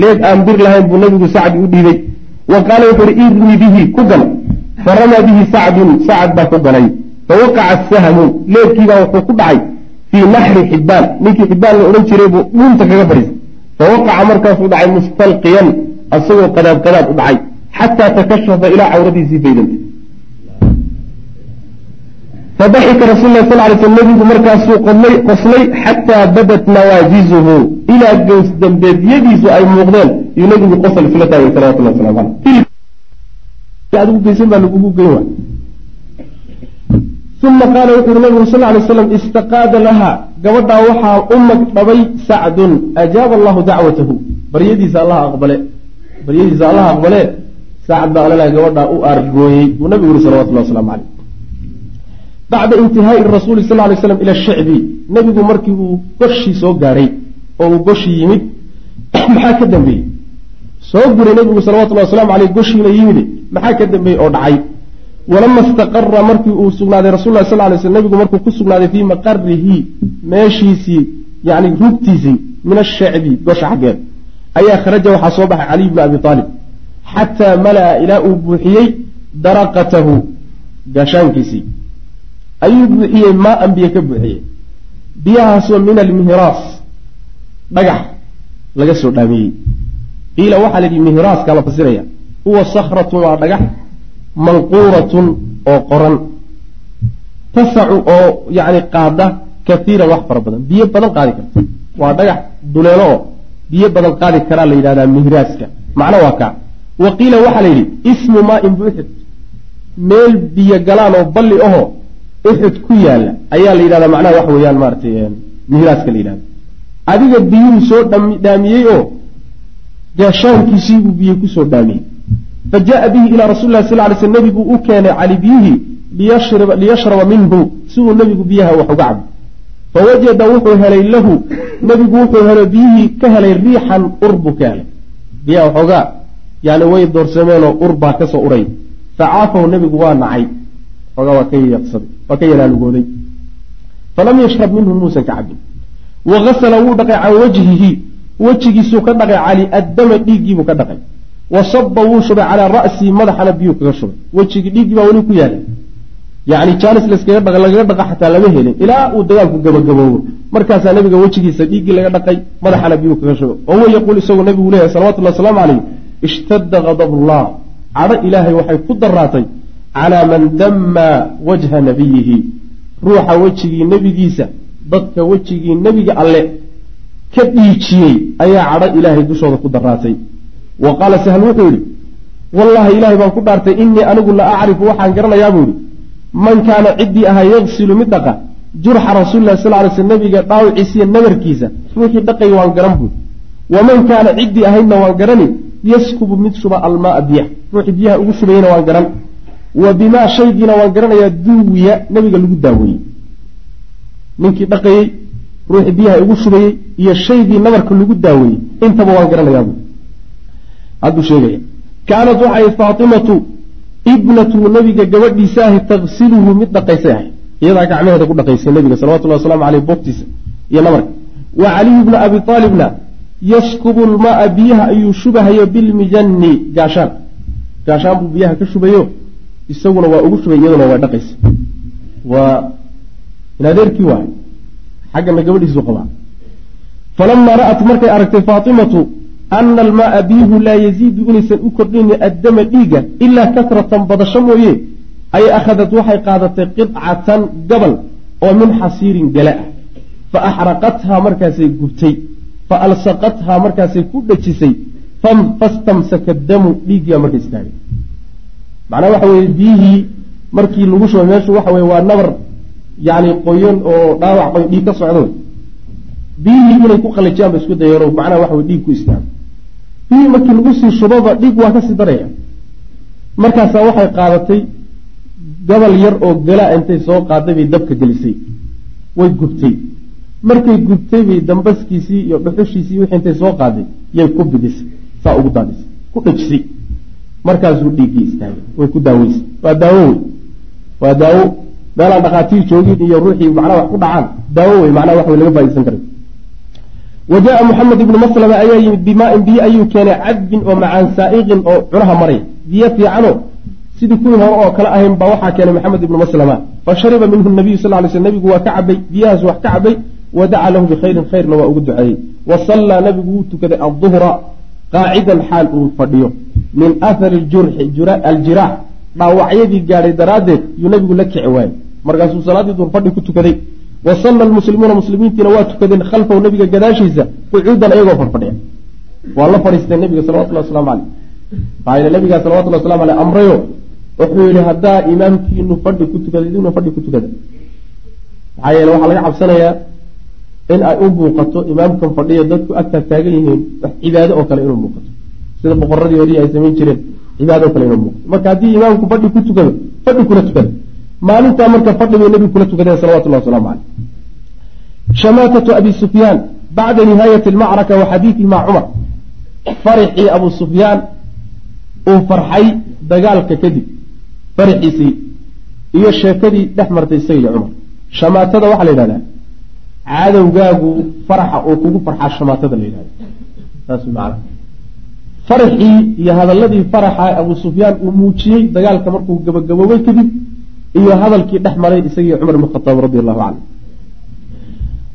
Leeb aan bir lahayn buu nabigu sacdi u dhiibay wa qaala wuxuu ihi irmi bihi ku gal. Faramaa bihi sacdun sacad baa ku galay. Fawaqaca sahmu leebkiibaa wuxuu ku dhacay fii naxri xibbaan. Ninkii xibbaan la odhan jiray buu dhuunta kaga fadhiisay fawaqaca markaasuu dhacay mustalqiyan asagoo qadaad qadaad u dhacay xataa takashafa ilaa cawradiisii faydantay fadaxika rasul lah sal lay sl nabigu markaasuu qoslay xataa badat nawaajizuhu ilaa gows dambeedyadiisu ay muuqdeen iyuu nabigu qosl isla taagay salawatullah waslamu aleyh adigu geysan baa lagugu geyn waay uma qaala wuxu uhi sal lay slam istaqaada laha gabadhaa waxaa u magdhabay sacdun ajaaba allahu dacwatahu baryadiisa allah aqbale baryadiisa allah aqbale sacd baa alalaha gabadhaa u aargooyey buu nabigu yihi salawatullah waslamu caleyh bacda intihaai rasuuli sal lay slam ila shicbi nebigu markii uu goshii soo gaadhay oo uu goshii yimid maxaa ka dambeeyey soo guray nebigu salawatullahi waslamu aleyh goshiina yimid maxaa ka dambeeyey oo dhacay walama istaqara markii uu sugnaaday rasul sal lay sl nebigu markuu ku sugnaaday fii maqarihi meeshiisii yani rugtiisii min ashacbi gosha xaggeed ayaa kharaja waxaa soo baxay caliy bni abi aalib xataa malaa ilaa uu buuxiyey daraqatahu gaashaankiisii ayuu buuxiyey maa biyo ka buuxiyey. Biyahaasoo min almihraas. Dhagax laga soo dhaamiyey. Qiila waxaa la yidhi mihraaska la fasiraya. Huwa sakratun waa dhagax manquuratun oo qoran. Tasacu oo yacni qaada kaiiran wax fara badan. Biyo badan qaadi karta waa dhagax duleelo oo biyo badan qaadi karaa la yidhahdaa mihraaska. Macno waa kaa. Wa qiila waxaa la yidhi ismu maain buuxid. Meel biyo galaan oo balli aho uxud ku yaalla ayaa la yidhahdaa macnaha waxa weeyaan maaratay mihraaska la yidhahda adiga biyuhu soo dhaamiyey oo gaashaankiisiibuu biyo ku soo dhaamiyey. Fa jaءa bihi ilaa rasuli lah sal lay sl nebiguu u keenay cali biyihii liyashraba minhu si uu nebigu biyaha wax uga cabo fawajada wuxuu helay lahu nebigu wuxuu helay biyihii ka helay riixan ur buu ka helay. Biyaha waxoogaa yani way doorsameenoo ur baa ka soo uray. Facaafahu nebigu waa nacay waa ka yalaalugooday falam yashrab minhu muusan ka cabin wagasala wuu dhaqay can wajhihi wejigiisuu ka dhaqay cali addama dhiiggiibuu ka dhaqay. Wa saba wuu shubay calaa ra'sihi madaxana biyuu kaga shubay. Wejigii dhiiggii baa weli ku yaalla yani jaanis lagaga dhaqa xataa lama helin ilaa uu dagaalku gabagaboobo. Markaasaa nabiga wejigiisa dhiiggii laga dhaqay madaxana biyuu kaga shubay. Oo huwa yaquul isagoo nabigu leeyahay salawatullahi wasalaamu calayh ishtadda gadabullah cadho ilaahay waxay ku daraatay calaa man damma wajha nabiyihi ruuxa wejigii nebigiisa dadka wejigii nebiga alle ka dhiijiyey ayaa cadho ilaahay dushooda ku daraatay wa qaala sahl wuxuu yidhi wallahi ilaahay baan ku dhaartay innii anigu la acrifu waxaan garanayaa buu yidhi man kaana ciddii ahaa yagsilu mid dhaqa jurxa rasuulilahi sal lay sl nabiga dhaawiciisiyo nabarkiisa ruuxii dhaqay waan garan buui waman kaana ciddii ahaydna waan garani yaskubu mid shuba almaaa biyaha ruuxii biyaha ugu shubayena waan garan wa bimaa shaygiina waan garanayaa duwiya nabiga lagu daaweeyey ninkii dhaqayey ruuxii biyaha ugu shubayey iyo shaygii nabarka lagu daaweeyey intaba waan garanayaa hadduu sheegaya kaanat waxay faatimatu ibnatu nabiga gabadhiisa ahi tagsiluhu mid dhaqaysay ahay iyadaa gacmaheeda ku dhaqaysay nabiga salawatullahi waslamu aleyh boogtiisa iyo nabarka. Wa caliyu bna abi aalibna yaskubu lmaaa biyaha ayuu shubahayo bilmijani gaashaan. Gaashaan buu biyaha ka shubayo isaguna waa ugu shubay iyaduna waa dhaqaysa waa in adeerkii waay xaggana gabadhiisu qabaa falamaa ra'at markay aragtay faatimatu ana almaaa biyuhu laa yaziidu inaysan u kordhayni addama dhiiga ilaa kasratan badasho mooye ay akhadat waxay qaadatay qidcatan gabal oo min xasiirin gala ah. Fa axraqathaa markaasay gubtay fa alsaqathaa markaasay ku dhajisay fastamsaka damu dhiiggiibaa marka istaagay macnaa waxa weye biyihii markii lagu shubay meeshu waxa weye waa nabar yani qoyan oo dhaawac qoyn dhiig ka socdo. Biyihii inay ku qalajiyaan ba isku dayeen macnaha waxa wey dhiig ku istaago biyihii markii lagu sii shubaba dhiig waa ka sii daraya. Markaasaa waxay qaadatay gobol yar oo galaa intay soo qaaday bay dabka gelisay. Way gubtay. Markay gubtay bay dambaskiisii iyo dhuxushiisii wixii intay soo qaaday yay ku bidisay saa ugu daadisay ku dhejisay markaasuu dhiiggii istaagay way ku daaweysay. Waa daawo wey waa daawo meelaan dhakhaatiir joogin iyo ruuxii macnaha wax ku dhacaan daawo wey macnaha wax wey laga faaisan karay. Wa muxamed ibnu maslama ayaa yimid bimaain biyo ayuu keenay cadbin oo macaan saa'iqin oo cunaha maray. Biyo fiicano sidii kuwii hore oo kale ahayn baa waxaa keenay maxamed ibnu maslama. Fa shariba minhu nabiyu sal lay sl nabigu waa ka cabay biyahaas wax ka cabay wa dacaa lahu bikhayrin khayrna waa ugu duceeyey. Wa sallaa nabigu wuu tukaday alduhra qaacidan xaal uu fadhiyo min athari aljiraax dhaawacyadii gaadhay daraaddeed yuu nabigu la kici waayey. Markaasuu salaaddii duur fadhi ku tukaday. Wa salla almuslimuuna muslimiintiina waa tukadeen khalfahu nabiga gadaashiisa qucuudan ayagoo farfadhiya waa la fadhiistay nabiga salawatullah waslamu caleyh maxaa yele nabigaa salawatullah waslamu aleyh amrayo wuxuu yihi haddaa imaamkiinu fadhi ku tukada idina fadhi ku tukada maxaa yeele waxaa laga cabsanayaa in ay u muuqato imaamkan fadhiya dadku agtaa taagan yihiin wax cibaado oo kale inuu muuqato sida boqoradii horiyi ay samayn jireen cibaado kale inuu muuqato marka haddii imaamku fadhi ku tukado fadhi kula tukada maalintaa marka fadhi bay nabigu kula tukadeen salawatullah waslamu caleyh shamaatatu abi sufyaan bacda nihaayati almacraka wa xadiidihi maca cumar farixii abu sufyaan uu farxay dagaalka kadib. Faraxiisii iyo sheekadii dhex martay isaga iyo cumar shamaatada waxaa la yidhahdaa cadowgaagu faraxa oo kugu farxaa shamaatada la yidhahda saas macana faraxii iyo hadaladii faraxa abu sufyaan uu muujiyey dagaalka markuu gabagaboobay kadib iyo hadalkii dhex maray isagii cumar ibn khataab radi allahu canhu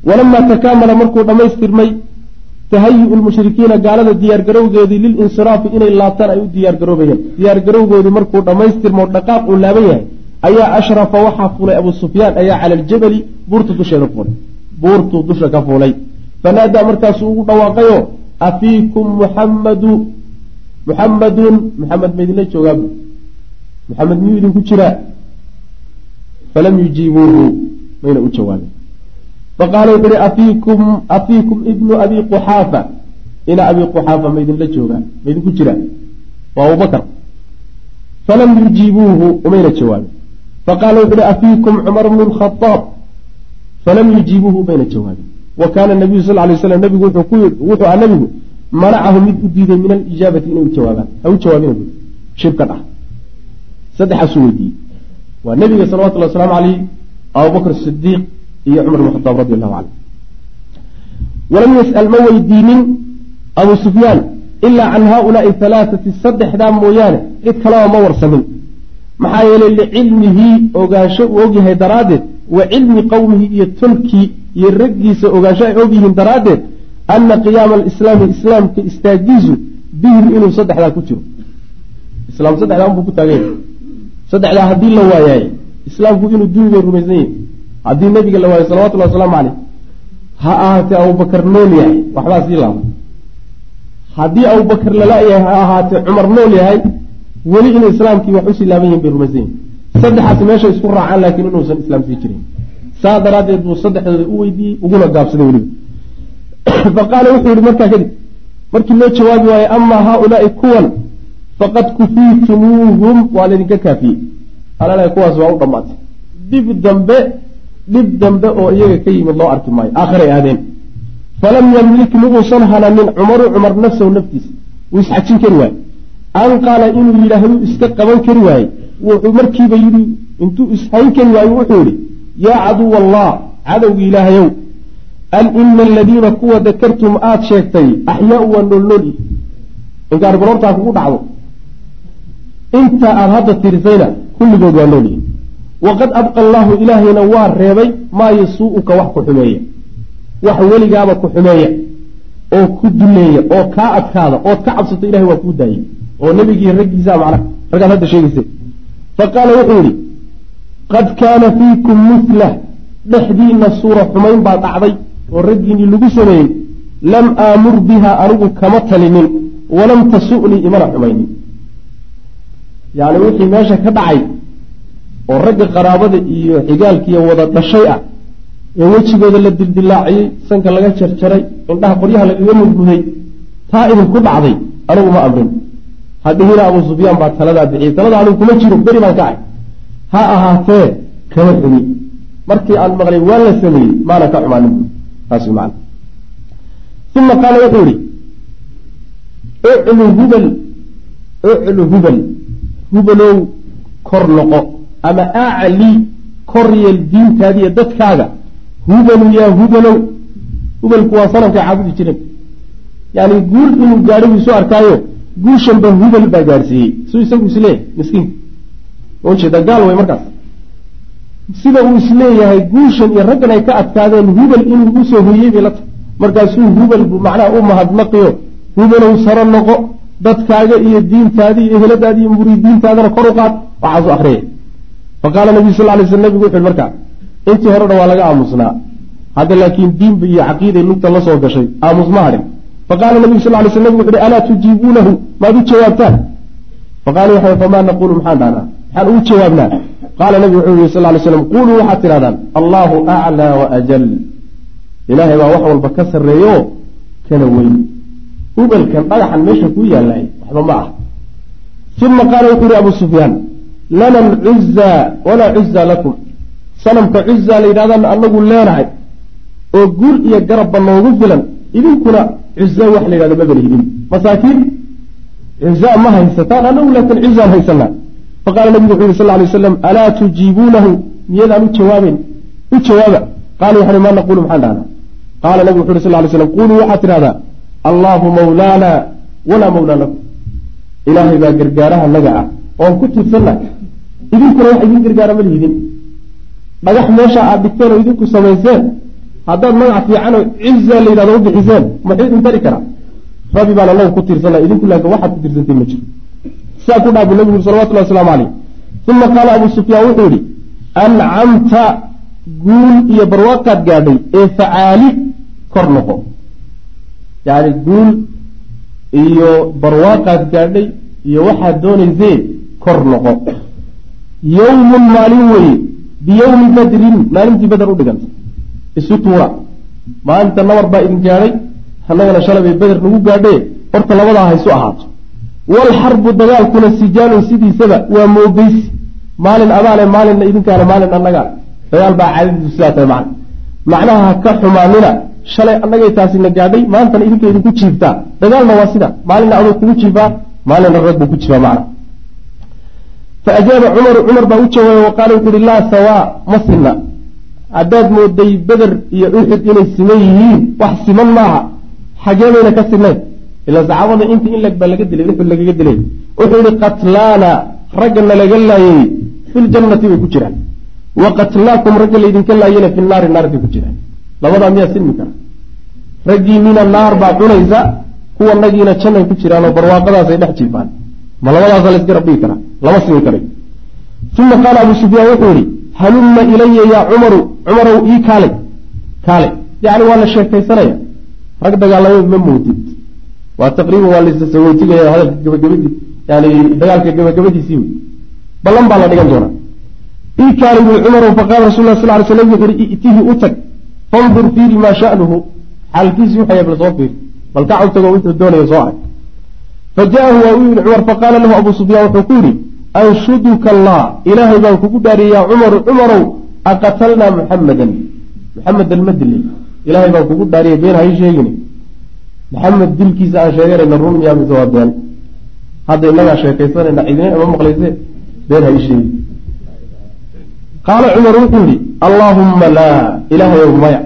walamaa takaamala markuu dhammaystirmay tahayu lmushrikiina gaalada diyaargarowgeedii lilinsiraafi inay laabtaan ay u diyaargaroobayeen diyaargarowgoodii markuu dhammaystirmo dhaqaaq uu laaban yahay ayaa ashrafa waxaa fulay abu sufyaan ayaa cala aljabali buurtu dusheeda fuulay. Buurtuu dusha ka fuulay. Fanaadaa markaasuu ugu dhawaaqayo afiikum muxammadu muxammadun muxamed ma idinla joogaabu muxamed miyuu idinku jiraa? Falam yujiibuuhu mayna u jawaabin faqaala wuxu uhi afiikum afiikum ibnu abi quxaafa. Ina abi quxaafa ma idinla joogaa ma idinku jiraa? Waa abubakar falam yujiibuuhu umayna jawaabin faqaala wuxu uhi afiikum cumar bnu lkhadaab falam yujiibuuhu umayna jawaabin wa kaana nabiyu sal lay slam nabigu wuxuu aha nabigu manacahu mid u diiday min alijaabati inay u jawaabaan ha u jawaabina bu shibka dhah saddexaasuu weydiiyey waa nabiga salawatullhi wasalaamu caleyh abubakr sidiiq iyo cumar bn khadaab radi allahu canhu walam yas'al ma weydiinin abu sufyaan ilaa can haaulaai halaathati saddexdaa mooyaane cid kaleba ma warsamin maxaa yeelay licilmihi ogaansho uu ogyahay daraaddeed wa cilmi qowmihi iyo tolkii iyo raggiisa ogaansho ay ogyihiin daraaddeed ana qiyaama alislaami islaamka istaagiisu bihim inuu saddexdaa ku jiro islaam saddexdaa unbuu ku taagan yahay saddexdaa haddii la waayaay islaamku inuu duuni bay rumaysan yihiin haddii nabiga la waayo salawatullhi wasalaamu caleyh ha ahaatee abubakar nool yahay waxbaa sii laaba haddii abubakar lala-yahay ha ahaatee cumar nool yahay weli inay islaamkii wax u sii laaban yihiin bay rumaysan yihiin saddexaas meeshay isku raacaan laakiin inuusan islaam sii jirin saa daraaddeed buu saddexdooda u weydiiyey uguna gaabsaday weliba fa qaala wuxuu yihi markaa kadib markii loo jawaabi waaye amaa haaulaai kuwan faqad kufiitumuuhum waa laydinka kaafiyey alala kuwaas waa u dhammaatay dib dambe dhib dambe oo iyaga ka yimid loo arki maayo aakhiray aadeen falam yamlik mauusan hananin cumaru cumar nafsahu naftiisa wuu isxajin kari waaye an qaala inuu yidhaahdu iska qaban kari waaye wuxuu markiiba yidhi intuu ishayn kari waaye wuxuu yihi yaa caduw allah cadowgi ilaahayow an ina aladiina kuwa dakartum aada sheegtay axyaau waa noolnoolyi inkaar gorortaa kugu dhacdo inta aada hadda tirisayna kulligood waa noolyihin waqad abqa allaahu ilaahayna waa reebay maa yasuu'uka wax ku xumeeya wax weligaaba ku xumeeya oo ku duleeya oo kaa adkaada ood ka cabsato ilahay waa kuu daayey oo nebigii raggiisa macnaha raggaad hadda sheegaysa fa qaala wuxuu yidhi qad kaana fiikum mithla dhexdiina suura xumayn baa dhacday oo raggiinii lagu sameeyey lam aamur biha anigu kama talinin walam tasu'nii imana xumaynin. Yacni wixii meesha ka dhacay oo ragga qaraabada iyo xigaalkiiyo wada dhashay ah ee wejigooda la dildilaaciyey sanka laga jarjaray indhaha qoryaha lagaga mudmuday taa idinku dhacday anigu ma amrin. Hadhihina abuu sufyaan baa taladaa bixiyey talada anigu kuma jiro beri baan ka ahay. Ha ahaatee kama xumi. Markii aan maqlay waa la sameeyey maana ka xumaanin uma qaala wuxuu yihi uclu hubal uclu hubal hubalow kor noqo ama acli kor yeel diintaadiiyo dadkaaga hubalu yaa hubalow hubalku waa sanamkay caabudi jireen yani guul inuu gaadho buu isu arkaayo guushanba hubal baa gaadhsiiyey suu isagu is leeyahay miskiinka ujeeda gaal way markaas sida uu is leeyahay guushan iyo raggan ay ka adkaadeen hubal inuu u soo hoyey bay la tahay markaasuu hubal buu macnaha u mahadnaqiyo hubalow saro noqo dadkaaga iyo diintaadii iyo eheladaadi iyo muriidiintaadana kor u qaad waxaasu akriyay fa qaala nabiyu sal lay sl nabigu wuxu yhi markaa intii hore dhan waa laga aamusnaa. Hadda laakiin diinba iyo caqiiday lugta la soo gashay aamus ma hadhin faqala nabiyu sal lay sl nabig wuxu uhi alaa tujiibuunahu? Maad u jawaabtaan? Faqala waxa famaa naqulu maxaan dhahnaa. Maxaan ugu jawaabnaa qaala nabigu wuxuu yihi sal lay slam quluu waxaad tidhahdaan allahu aclaa waajal ilaahay baa wax walba ka sarreeyo kana weyn hubalkan dhagaxan meesha kuu yaallay waxba ma ah uma qaala wuxuu yihi abu sufyaan lana alcuzaa walaa cuzaa lakum sanamka cuzaa la yidhahdaan anagu leenahay oo guul iyo garabba noogu filan idinkuna cuzaa wax la yidhahdo mabana hidin masaakiin cuzaa ma haysataan anagu laakin cuzaan haysanaa faqala nabigu wuxu yhi sal lay waslam alaa tujiibuunahu miyadaan u jawaaben u jawaaba qaala wuxu uhi maa naqulu maxaan dhahnaa qaala nabigu wuxu uhi sal lay slam quluu waxaad tidhahdaa allahu mawlaana walaa mawlaa lakum ilaahay baa gargaaraha naga ah oon ku tiirsanna idinkuna wax idin gargaara ma lihidin dhagax meesha aad dhigteen oo idinku samayseen haddaad magac fiican oo ciza la yidhahdo u bixiseen maxuu idin tari karaa rabbi baan anagu ku tiirsana idinku laakin waxaad ku tiirsantiin ma jiro sidaa ku dhaabu nabigu uri salawatullahi wasalaamu caleyh uma qaala abu sufyaan wuxuu yihi ancamta guul iyo barwaaqaad gaadhay ee facaali kor noqo. Yani guul iyo barwaaqaad gaadhay iyo waxaad doonaysee kor noqo. Yowmun maalin weye biyowmi badrin maalintii beder u dhiganta. Isu tuura. Maalinta nabar baa idin gaadhay annagana shalay bay beder nagu gaadhee horta labadaa haysu ahaato walxarbu dagaalkuna sijaalun sidiisaba waa moogeysi maalin abaale maalinna idinkaale maalin annaga. Dagaal baa caadadiisu sidaa tahay macna. Macnaha ha ka xumaanina shalay annagay taasina gaadhay maantana idinka idinku jiiftaa dagaalna waa sida maalinna adoo kugu jiifaa maalinna rag buu ku jiifaa macna. Fa ajaaba cumaru cumar baa u jawaabay wa qaala wuxu uhi laa sawaa ma sinna. Haddaad mooday beder iyo uxud inay siman yihiin wax siman maaha. Xagee bayna ka sinayn ilaa saxaabada inta in baa laga dilay uxud lagaga dilay. Wuxuu yihi qatlaana raggana laga laayay filjannati bay ku jiraan. Wa qatlaakum ragga laydinka laayana fi naari naartay ku jiraan. Labadaa miyaa sinmi kara. Raggiinina naar baa cunaysa kuwa nagiina jannay ku jiraanoo barwaaqadaasay dhex jiifaan ma labadaasa laysgarab dhigi karaa lama simi karay uma qaala abu sufyaan wuxuu yihi halumma ilaya yaa cumaru cumarow ii kaalay kaalay yacni waa la sheekaysanaya. Rag dagaalamay ma moodid waa taqriiban waa laissaweytigaya hadalka gabagabadii yani dagaalka gabagabadiisii wey ballan baa la dhigan doonaa. Ii kaalay bui cumarow faqaala rasul lah sal ly sl nabig wuxu uhi i'tihi u tag fandur fiiri maa sha'nuhu. Xaalkiisi wuxuu bal soo fiiri. Bal kacaw tago wuxuu doonaya soo arag fa ja'ahu waa u yimi cumar faqaala lahu abu sufyaan wuxuu ku yidhi anshuduka allah ilaahay baan kugu dhaariyay yaa cumaru cumarow aqatalnaa muxamadan muxamedan ma dilay ilaahay baan kugu dhaariyay been hay sheegini maxamed dilkiisa aan sheeganayna run miyaa mise waa been hadda inagaa sheekaysanayna cidina ima maqlayse been hay sheegi qaala cumar wuxuu yihi allaahumma laa ilaahayow maya.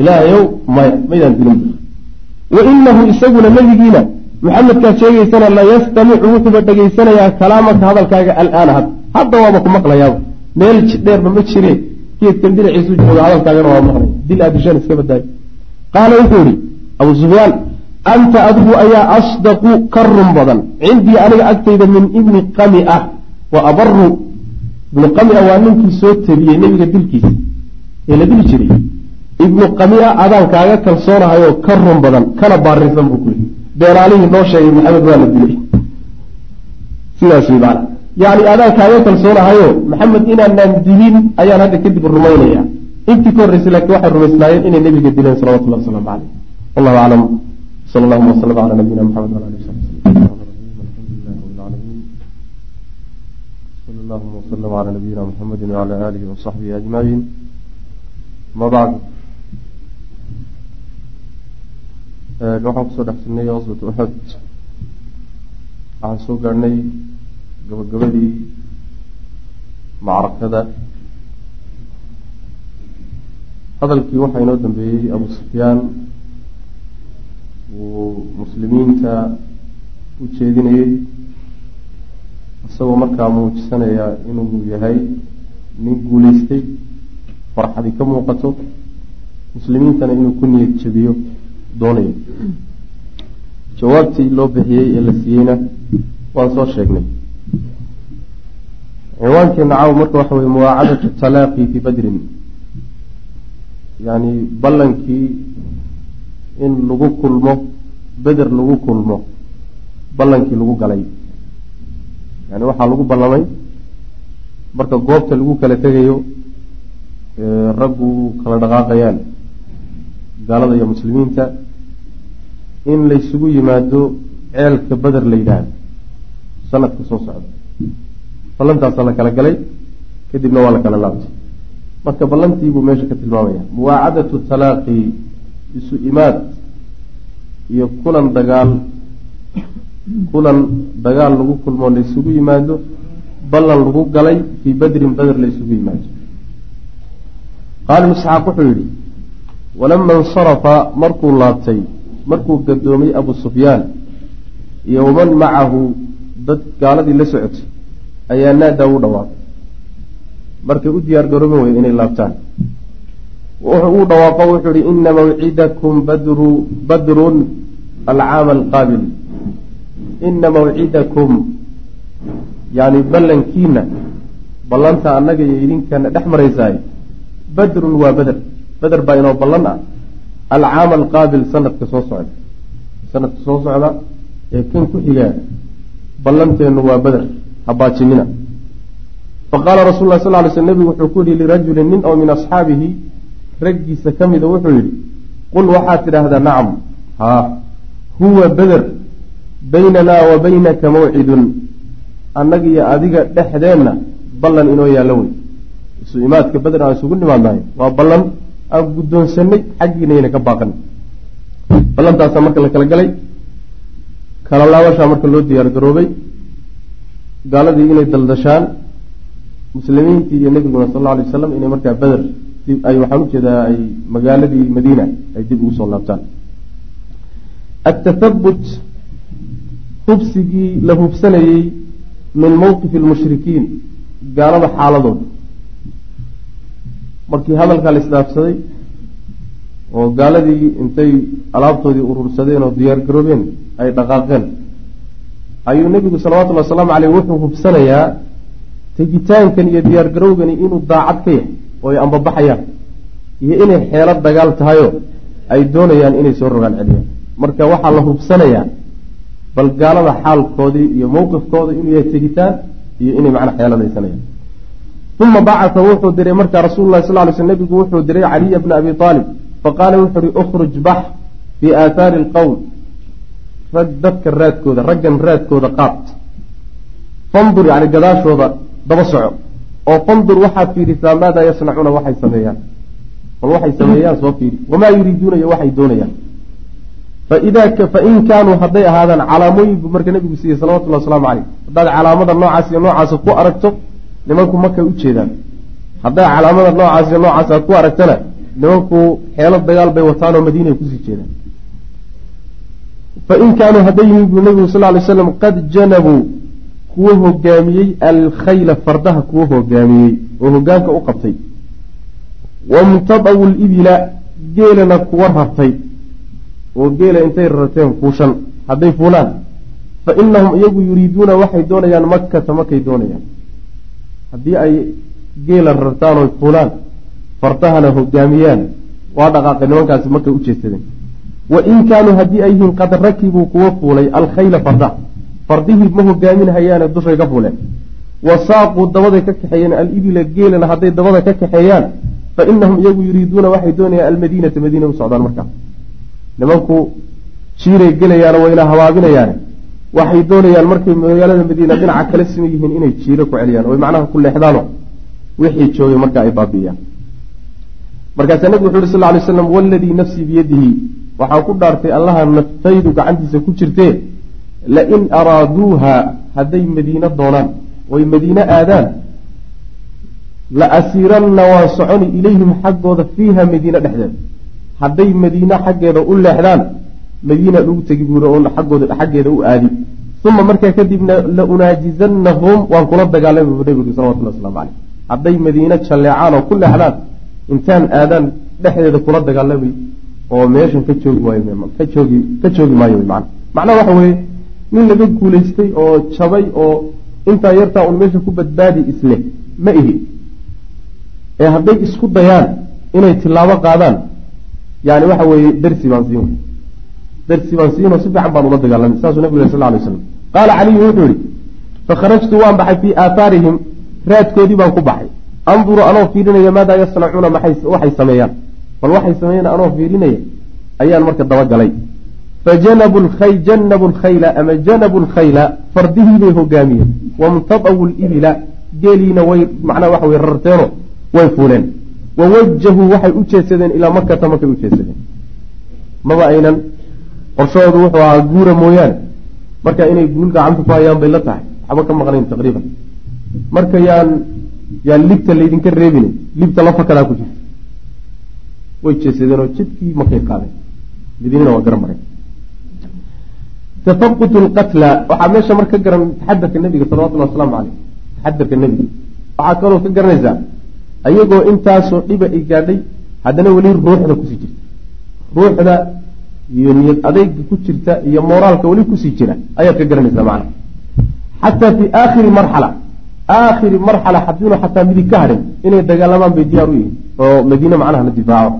Ilaahayow maya maydaan dilin wa inahu isaguna nebigiina maxamedkaad sheegaysana layastamicu wuxuuba dhegaysanayaa kalaamaka hadalkaaga alaana had. Hadda waaba ku maqlayaaba meel dheerba ma jire geedkan dhinaciisu jooga hadalkaagana waa maqlaya dil aadishaan iska badaayo qaala wuxuu yihi abu sufyaan anta adigu ayaa asdaqu ka run badan. Cindii aniga agtayda min ibni qamia. Wa abaru ibnu qamia waa ninkii soo tabiyey nebiga dilkiisa. Ee la dili jiray. Ibnu qamia adaan kaaga kalsoonahayoo ka run badan kana baarisan buu ku yihi beenaalihii noo sheegay maxamed waa la dilay. Sidaas wey adaan kaaga kalsoonahayo maxamed inaanaan dilin ayaan hadda kadib rumaynaya intii ka horreysay laakiin waxay rumaysnaayeen inay nebiga dileen salawatullahi wasalaamu caleyh wallahu aclam sala allahuma wasalam cala nabiyina maxamed wala ali w sabi sal allahuma waslm calaa nabiyina muxamedi wacala aalihi wasaxbihi ajmaciin ama bacd waxaan ku soo dhex jirnay qaswat uxud waxaan soo gaadhnay gabagabadii macrakada hadalkii waxaa inoo dambeeyey abu sufyaan uu muslimiinta u jeedinayey isagoo markaa muujisanaya inuu yahay nin guulaystay farxadi ka muuqato muslimiintana inuu ku niyad jabiyo doonayo jawaabtii loo bixiyey ee la siiyeyna waan soo sheegnay. Ciwaankeena caawa marka waxa weye muwaacadatu talaaqi fii badrin. Yani ballankii in lagu kulmo beder lagu kulmo ballankii lagu galay. Yani waxaa lagu ballamay marka goobta lagu kala tegayo raggu kala dhaqaaqayaan gaalada iyo muslimiinta in laysugu yimaado ceelka beder la yidhaahdo sanadka soo socda. Ballantaasa la kala galay kadibna waa la kala laabtay. Marka ballantiibuu meesha ka tilmaamaya muwaacadatu talaaqi isu imaad iyo kulan dagaal kulan dagaal lagu kulmoo laysugu yimaado ballan lagu galay fii badrin beder laysugu yimaado. Qaala ibnu wuxuu yidhi walama insarafa markuu laabtay markuu gadoomay abu sufyaan iyo waman macahu dad gaaladii la socotay ayaa naadaa u dhawaaqay. Markay u diyaar garooben weye inay laabtaan uu dhawaaqo wuxuu yihi ina mawcidakum badru badrun alcaama alqaabil ina mawcidakum yani ballankiina ballanta annaga iyo idinkana dhex maraysaay badrun waa beder beder baa inoo ballan ah alcaama alqaabil sanadka soo socda sanadka soo socda ee kan ku xigaa ballanteennu waa beder habaajinina faqaala rasul lah sal ly sl nebigu wuxuu ku yihi lirajulin nin oo min asxaabihi raggiisa ka mida wuxuu yidhi qul waxaad tidhaahdaa nacam haa huwa beder baynanaa wa baynaka mawcidun annagiyo adiga dhexdeenna ballan inoo yaallo wey. Isu imaadka beder aan isugu nimaadnahay waa ballan aan guddoonsanay xaggiinayna ka baaqan. Ballantaasaa marka la kala galay kala laabashaa marka loo diyaar garoobay gaaladii inay daldashaan muslimiintii iyo nebiguna sal alla alay wasalam inay markaa beder waxaan u jeedaa ay magaaladii madiina ay dib ugu soo laabtaan. Atathabut hubsigii la hubsanayey min mowqifi lmushrikiin gaalada xaaladooda markii hadalkaa la isdhaafsaday oo gaaladii intay alaabtoodii urursadeen oo diyaar garoobeen ay dhaqaaqeen ayuu nebigu salawatullhi wasalaamu caleyh wuxuu hubsanayaa tegitaankan iyo diyaar garowgani inuu daacad ka yahay oo ay ambabaxayaan iyo inay xeelo dagaal tahayoo ay doonayaan inay soo rogaan celiyaan. Marka waxaa la hubsanayaa bal gaalada xaalkoodii iyo mowqifkooda inuu yahay tegitaan iyo inay macna xeeladaysanayaan. Uma bacata wuxuu diray markaa rasuululahi sal ly sl nebigu wuxuu diray caliya bna abi aalib faqaala wuxuu uhi ukhruj bax fii aathaari alqowm rag dadka raadkooda raggan raadkooda qaad fandur yani gadaashooda daba soco oo fandur waxaad fiirisaa maadaa yasnacuuna waxay sameeyaan. Bal waxay sameeyaan soo fiiri. Wamaa yuriiduuna iyo waxay doonayaan. Fain kaanuu hadday ahaadaan calaamooyin buu marka nebigu siiyey salawatulli wasalaamu caleyh haddaad calaamada noocaas iyo noocaasa ku aragto nimanku makay u jeedaan. Hadday calaamada noocaas iyo noocaas aad ku aragtana nimanku xeelo dagaal bay wataanoo madiinay ku sii jeedaan. Fain kaanuu hadday yihiin buu nebigu sal ly slam qad janabuu kuwa hogaamiyey alkhayla fardaha kuwa hogaamiyey oo hogaanka u qabtay. Wamtadawu libila geelana kuwa rartay oo geela intay rarteen fuushan hadday fuulaan. Fa inahum iyagu yuriiduuna waxay doonayaan makkata makay doonayaan. Haddii ay geela rartaan oy fuulaan fardahana hogaamiyaan. Waa dhaqaaqay nimankaasi markay u jeedsadeen wa in kaanuu haddii ay yihiin qad rakibuu kuwa fuulay alkhayla fardaha fardihii ma hogaaminhayaane dushay ka fuuleen wa saaquu dabaday ka kaxeeyeen alibila geelana hadday dabada ka kaxeeyaan fa inahum iyagu yuriiduuna waxay doonayaan almadiinata madiina u socdaan markaa nimanku jiiray gelayaano wayna habaabinayaane. Waxay doonayaan markay magaalada madiina dhinaca kala siman yihiin inay jiiro ku celiyaan oy macnaha ku leexdaano. Wixii joogay marka ay baabi'iyaan. Markaasaa nebigu wuxu uhi sal ly slam waladii nafsii biyadihi waxaan ku dhaartay allaha naftaydu gacantiisa ku jirtee lain araaduuha hadday madiino doonaan oy madiine aadaan la asiiranna waan soconi ilayhim xaggooda fiiha madiine dhexdeeda hadday madiine xaggeeda u leexdaan madiina lagu tegi buuri oo xaggooda xaggeeda u aadi uma markaa kadibna la unaajizannahum waan kula dagaalami buu nebigu salawatullah waslamu caleyh hadday madiine jalleecaan oo ku leexdaan intaan aadaan dhexdeeda kula dagaalamay oo meeshan ka joogi waayo ka joogi ka joogi maayo wy macna macnaha waxa weeye nin laga guulaystay oo jabay oo intaa yartaa un meesha ku badbaadi isleh ma ihi. Ee hadday isku dayaan inay tilaabo qaadaan yani waxa weeye darsi baan siin darsi baan siinoo si fiican baan ula dagaalamay saasuu nabig sal lay slam qaala caliyu wuxuu yihi fakharajtu waan baxay fii aathaarihim raadkoodii baan ku baxay. Anduru anoo fiirinaya maadaa yasnacuuna waxay sameeyaan. Bal waxay sameeyaan anoo fiirinaya ayaan marka dabagalay fajanabu lkhay janabu lkhayla ama janabu lkhayla fardihii bay hogaamiyeen wamtadawu libila geeliina way macnaha waxa way rarteeno way fuuleen wawajahuu waxay u jeedsadeen ilaa makata markay u jeedsadeen maba aynan qorshahoodu wuxuu ahaa guura mooyaane marka inay guul gacanta ku hayaan bay la tahay waxba ka maqnayn taqriiban marka yaan yaan libta laydinka reebin libta la fakadaa ku jirta way jeesadeen oo jidkii markay qaadeen madiinana waa garan mareen tafaqut lqatla waxaa meesha marka ka garan taxadarka nebiga salawatullhi wasalaamu caleyh taxadarka nebiga waxaa kaloo ka garanaysaa ayagoo intaasoo dhiba ay gaadhay haddana weli ruuxda ku sii jirta ruuxda iyo niyad adeyga ku jirta iyo moraalka weli ku sii jira ayaad ka garanaysaa macna xataa fii aakhiri marxala aakhiri marxala haddiinu xataa midig ka hadhin inay dagaalamaan bay diyaar u yihiin oo madiine macnaha la difaaco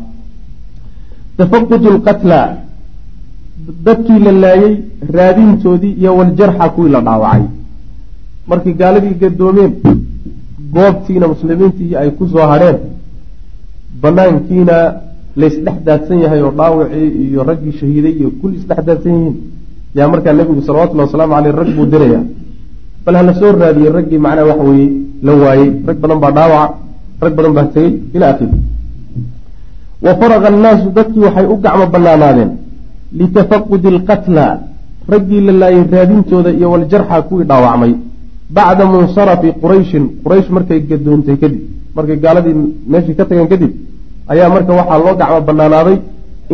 tafaqut lqatla dadkii la laayay raadintoodii iyo waljarxa kuwii la dhaawacay. Markii gaaladii gadoomeen goobtiina muslimiintii ay ku soo hadheen banaankiina laysdhex daadsan yahay oo dhaawacii iyo raggii shahiiday iyo kulli isdhex daadsan yihiin yaa markaa nebigu salawatullhi wasalaamu caleyh rag buu diraya bal hala soo raadiyey raggii macnaha waxa weeye la waayey rag badan baa dhaawaca rag badan baa tegey ila akhiri wa faraqa annaasu dadkii waxay u gacmo banaanaadeen litafaqudi alqatla raggii la laayay raadintooda iyo waljarxa kuwii dhaawacmay bacda munsarafi qurayshin quraysh markay gadoontay kadib markay gaaladii meeshii ka tageen kadib ayaa marka waxaa loo gacmo banaanaaday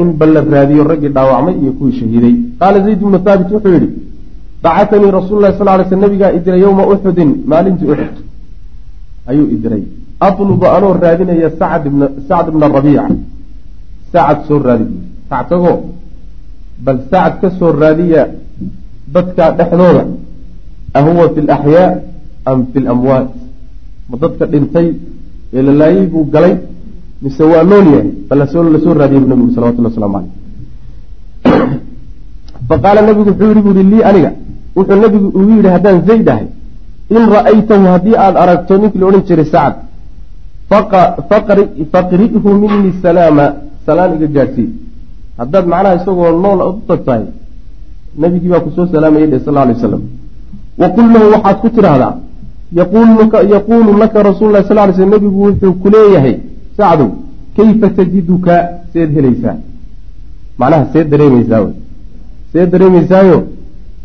in bal la raadiyo raggii dhaawacmay iyo kuwii shahiiday qaala zayd ibnu thaabit wuxuu yidhi bacatanii rasuulu lahi sal lay sl nabigaa idiray yowma uxudin maalintii uxud ayuu idiray atlubu anoo raadinaya sacd bna rabiica sacad soo raadi tagoo bal sacad ka soo raadiya dadka dhexdooda ahuwa fi laxyaa am fi lamwaat ma dadka dhintay ee la laayay buu galay mise waa nool yahay bal la soo raadiyay bu nabigu salawatullah waslamu caleyh faqaala nabigu wuxuu yihi buuhi lii aniga wuxuu nabigu ugu yidhi haddaan zayd ahay in ra'aytahu haddii aada aragto ninkii la odhan jiray sacad faqri'hu minii salaama salaan iga gaadhsii haddaad macnaha isagoo nool u tagtahay nabigii baa ku soo salaamayay dhe sal alay waslam waqul lahu waxaad ku tidhaahdaa yaquulu laka rasuulu lah sal lay sl nabigu wuxuu ku leeyahay sacdow kayfa tajiduka? Seed helaysaa. Macnaha seed dareemaysaa seed dareemaysaayo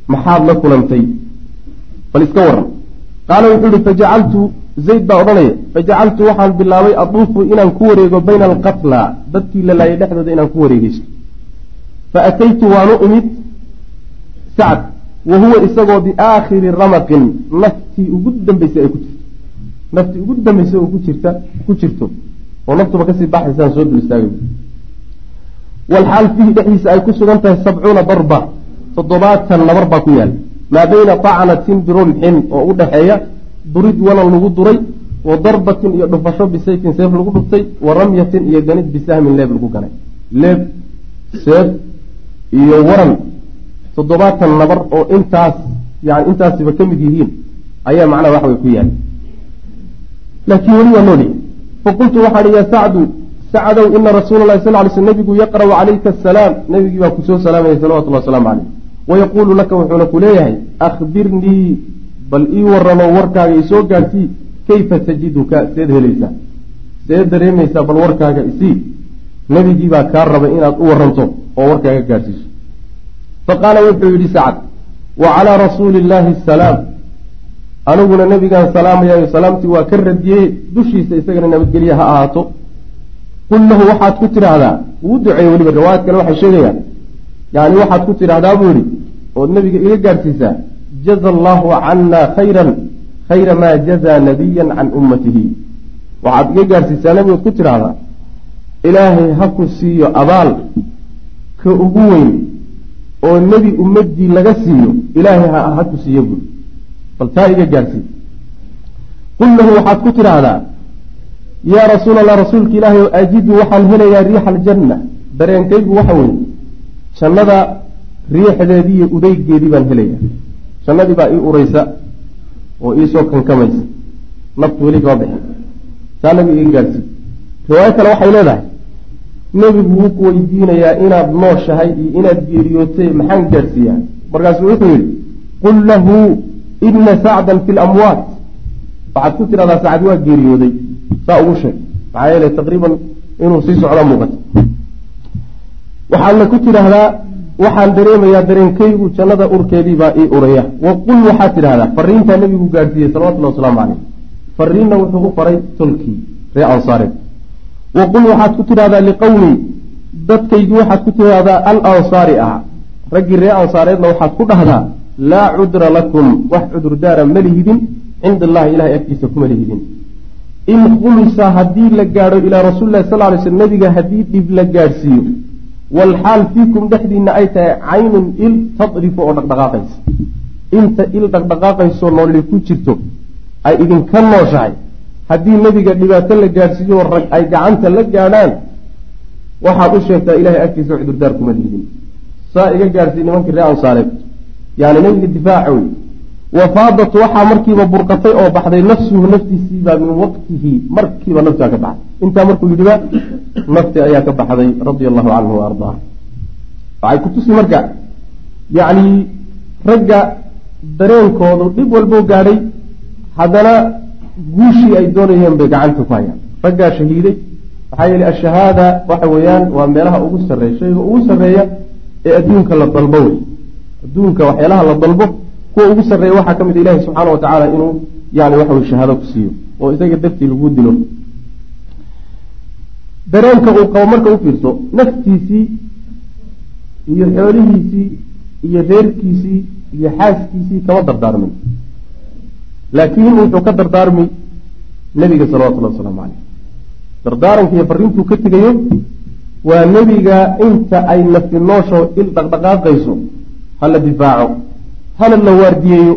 maxaad la kulantay? Bal iska waran qaala wuxuu ihi fajacaltu zayd baa odhanaya fajacaltu waxaan bilaabay aduufu inaan ku wareego bayna alqatla dadkii la laayay dhexdooda inaan ku wareegeysto fa ataytu waanu imid sacd wa huwa isagoo biaakhiri ramaqin naftii ugu dambeysay ay ku jirto naftii ugu dambeysay oo ku jirta ku jirto oo naftuba ka sii baxaysaan soo dul istaagay walxaal fiihi dhexdiisa ay ku sugan tahay sabcuuna darba toddobaatan nabar baa ku yaal maa bayna tacnatin birumxin oo u dhexeeya durid walan lagu duray wa darbatin iyo dhufasho bisayfin seef lagu dhuftay wa ramyatin iyo ganid bisahmin leeb lagu ganay leeb seef iyo waran toddobaatan nabar oo intaas yani intaasiba ka mid yihiin ayaa macnaha wax way ku yaal. Laakiin weli waa nooli. Faqultu waxaan ihi ya sacdu sacdow ina rasuula lahi sal ly sl nabigu yaqra'u calayka asalaam nabigii baa ku soo salaamayay salawatullah wasalaamu caleyh wayaquulu laka wuxuuna ku leeyahay akhbirnii bal ii waramo warkaaga isoo gaadhsii kayfa tajiduka seed helaysaa seed dareemaysaa bal warkaaga isii nebigii baa kaa rabay inaad u waranto oo warkaaga gaadhsiiso. Faqaala wuxuu yidhi sacad wa calaa rasuuli illaahi asalaam aniguna nebigaan salaamayayo salaamtii waa ka radiyey dushiisa isagana nabadgelye ha ahaato. Qul lahu waxaad ku tidhaahdaa? Wuu duceeye weliba riwaayad kale waxay sheegayaan. Yani waxaad ku tidhaahdaa buu yihi ood nebiga iga gaadhsiisaa jaza allahu cana khayran khayra maa jazaa nabiyan can ummatihi. Waxaad iga gaadhsiisaa nebigood ku tidhaahdaa ilaahay ha ku siiyo abaal ka ugu weyn oo nebi ummadii laga siiyo ilaahay ha ku siiyo buuri bal taa iga gaadhsii qul lahu waxaad ku tidhaahdaa yaa rasuul allah rasuulka ilaahay o ajidu waxaan helayaa riixa aljanna. Dareenkaygu waxa weeye jannada riixdeedii iyo udeygeedii baan helayaa. Jannadii baa ii ureysa oo iisoo kankamaysa. Naftu weli kama bixin taa nabi iga gaadhsii riwaayo kale waxay leedahay nebigu wuu ku weydiinayaa inaad nooshahay iyo inaad geeriyootay maxaan gaadhsiiyaa markaasuu wuxuu yidhi qul lahu ina sacdan fi lamwaat waxaad ku tidhahdaa sacad waa geeriyooday. Saa ugu sheeg. Maxaa yeele taqriiban inuu sii socdo muuqato waxaadna ku tidhaahdaa waxaan dareemayaa dareenkaygu jannada urkeedii baa ii uraya. Wa qul waxaad tidhahdaa fariintaa nebigu gaadhsiiyey salawatullahi wasalaamu caleyh fariinna wuxuu u faray tolkii ree ansaareed wa qul waxaad ku tidhahdaa liqowmi dadkaygii waxaad ku tidhahdaa al ansaari ah. Raggii ree ansaareedna waxaad ku dhahdaa laa cudra lakum wax cudurdaara ma lihidin cinda allahi ilahay agtiisa kuma lihidin. In khulisa haddii la gaadho ilaa rasuulilahi sal lay slm nabiga haddii dhib la gaadhsiiyo walxaal fiikum dhexdiina ay tahay caynun il tadrifu oo dhaqdhaqaaqaysa. Inta il dhaqdhaqaaqayso nooli ku jirto ay idinka nooshahay haddii nebiga dhibaato la gaadhsiiyo rag ay gacanta la gaadhaan waxaad u sheegtaa ilahay agtiisa cudurdaar kuma lihidin saa iga gaadhsiiy nimankii ree ansaareed yani nebiga difaaca wey wafaadat waxaa markiiba burqatay oo baxday nafsuhu naftiisiibaa min waqtihi markiiba naftaa ka baxday intaa markuu yidhiba nafti ayaa ka baxday radia allahu canhu wa ardaa. Waxay kutusi marka yacni ragga dareenkoodu dhib walboo gaadhay haddana guushii ay doonayeen bay gacanta ku hayaan. Raggaa shahiiday maxaa yeele ashahaada waxa weeyaan waa meelaha ugu sarreeya shayga ugu sarreeya ee adduunka la dalbo wey adduunka waxyaalaha la dalbo kuwa ugu sarreeya waxaa ka mid a ilahi subxaana wa tacaala inuu yani waxa wey shahaado ku siiyo oo isaga dartii lagu dilo. Dareenka uu qabo marka u fiirso naftiisii iyo xoolihiisii iyo reerkiisii iyo xaaskiisii kama dardaarmin laakiin wuxuu ka dardaarmi nebiga salawatullahi wasalaamu caleyh dardaaranka iyo fariintuu ka tegayo waa nebiga inta ay nafi noosho il dhaqdhaqaaqayso hala difaaco hala la waardiyeeyo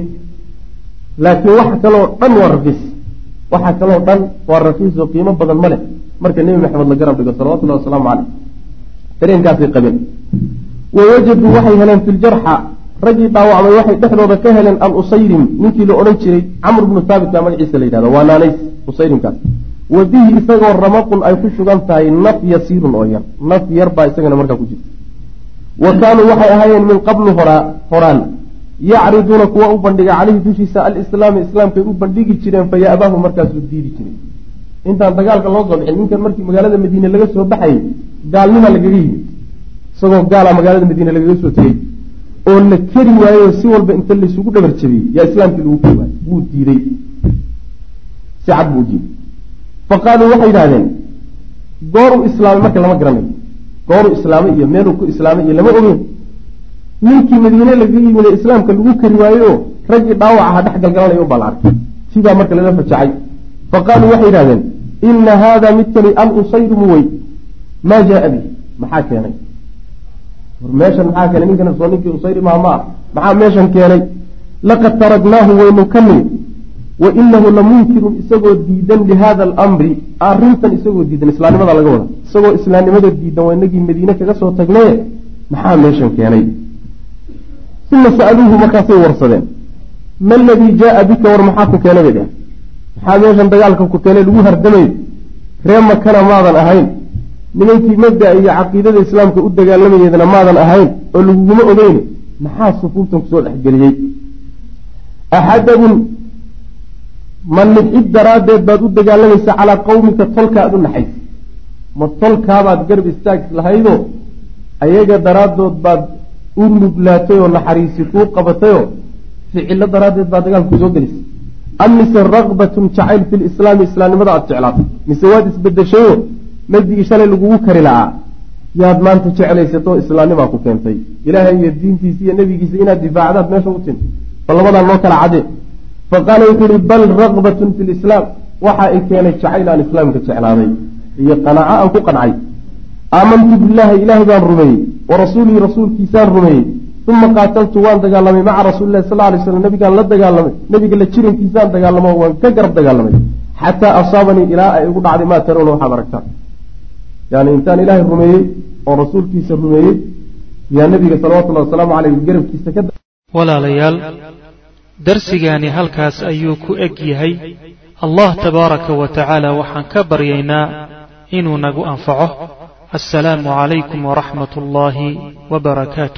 laakiin waxa kaloo dhan waa rakiis waxa kaloo dhan waa rakiis oo qiimo badan ma leh marka nebi maxamed la garab dhigo salawatullahi wasalaamu caleyh dareenkaasay qabeen wawajaduu waxay heleen fi ljarxa raggii dhaawacmay waxay dhexdooda ka heleen al usayrim ninkii la odhan jiray camr bnu thaabit baa magaciisa la yidhahda waa naanays usayrimkaas wa bihi isagoo ramaqun ay ku sugan tahay naf yasiirun oo yar. Naf yar baa isagana markaa ku jirta. Wa kaanuu waxay ahaayeen min qablu horaa horaan. Yacriduuna kuwa u bandhiga caleyhi dushiisa alislaami islaamkay u bandhigi jireen fa ya-baahu markaasuu diidi jiray. Intaan dagaalka loo soo bixin ninkan markii magaalada madiine laga soo baxayay gaalnima lagaga yimid. Isagoo gaala magaalada madiine lagaga soo tegey oo la keri waayo si walba inta laysugu dhabar jabiyey yaa islaamkii lagu keri waayo wuu diiday. Si cad buu diiday. Fa qaaluu waxay yidhahdeen gooruu islaamay marka lama garanayo gooruu islaamay iyo meeluu ku islaamay iyo lama ogeyn. Ninkii madiine lagaga yimid ee islaamka lagu keri waayo raggii dhaawac aha dhex galgalanaya u baa la arkay. Sibaa marka lala fajacay fa qaaluu waxay yidhahdeen ina haada midkani al usayrimu wey maa jaaa bihi. Maxaa keenay meeshan maxaa keenay? Ninkan soo ninkii usayrimaha ma ah maxaa meeshan keenay? Laqad taragnaahu waynu ka nimid wa inahu lamunkirun isagoo diidan lihada alamri arrintan isagoo diidan islaamnimada laga wada. Isagoo islaamnimada diidan waa inagii madiine kaga soo tagnee. Maxaa meeshan keenay? Uma sa'aluuhu markaasay warsadeen. Ma aladii jaaa bika? War maxaa ku keenay bay dheh maxaa meeshan dagaalka ku keenay? Lagu hardamayo ree makana maadan ahayn nimankii mabda iyo caqiidada islaamka u dagaalamayeedna maadan ahayn oo laguguma ogeyne maxaa sufuuftan ku soo dhexgeliyey? Axadabun ma nixid daraaddeed baad u dagaalamaysaa calaa qawmika tolka aad u naxaysa ma tolkaabaad garb istaag lahaydoo ayaga daraaddood baad u nuglaatay oo naxariisi kuu qabatayoo ficilo daraaddeed baa dagaalku soo gelisay. Am mise raqbatun jacayl fi lislaami islaamnimada aada jeclaatay. Mise waad isbedeshayoo mabdigii shalay lagugu kari la'aa yaad maanta jeclaysatoo islaamnimaa ku keentay. Ilaahay iyo diintiisa iyo nebigiisa inaad difaacdaad meesha u timi. Bal labadaa noo kala cadee. Fa qaala wuxuu ihi bal raqbatun fi lislaam waxa ay keenay jacayl aan islaamka jeclaaday. Iyo qanaaco aan ku qancay aamantu billaahi ilaahay baan rumeeyey wa rasuulihi rasuulkiisaan rumeeyey uma qaataltu waan dagaalamay maca rasuulilahi sal lay slam nabigaan la dagaalamay. Nabiga la jirankiisaan dagaalamo waan ka garab dagaalamay. Xataa asaabanii ilaa ay igu dhacday maa tarawna waxaad aragtaan yani intaan ilaahay rumeeyey oo rasuulkiisa rumeeyey yaa nabiga salawatullahi wasalaamu caleyh garabkiisa ka walaalayaal darsigaani halkaas ayuu ku eg yahay. Allah tabaaraka wa tacaala waxaan ka baryaynaa inuu nagu anfaco. Assalaamu calaykum waraxmat ullaahi wbarakaatu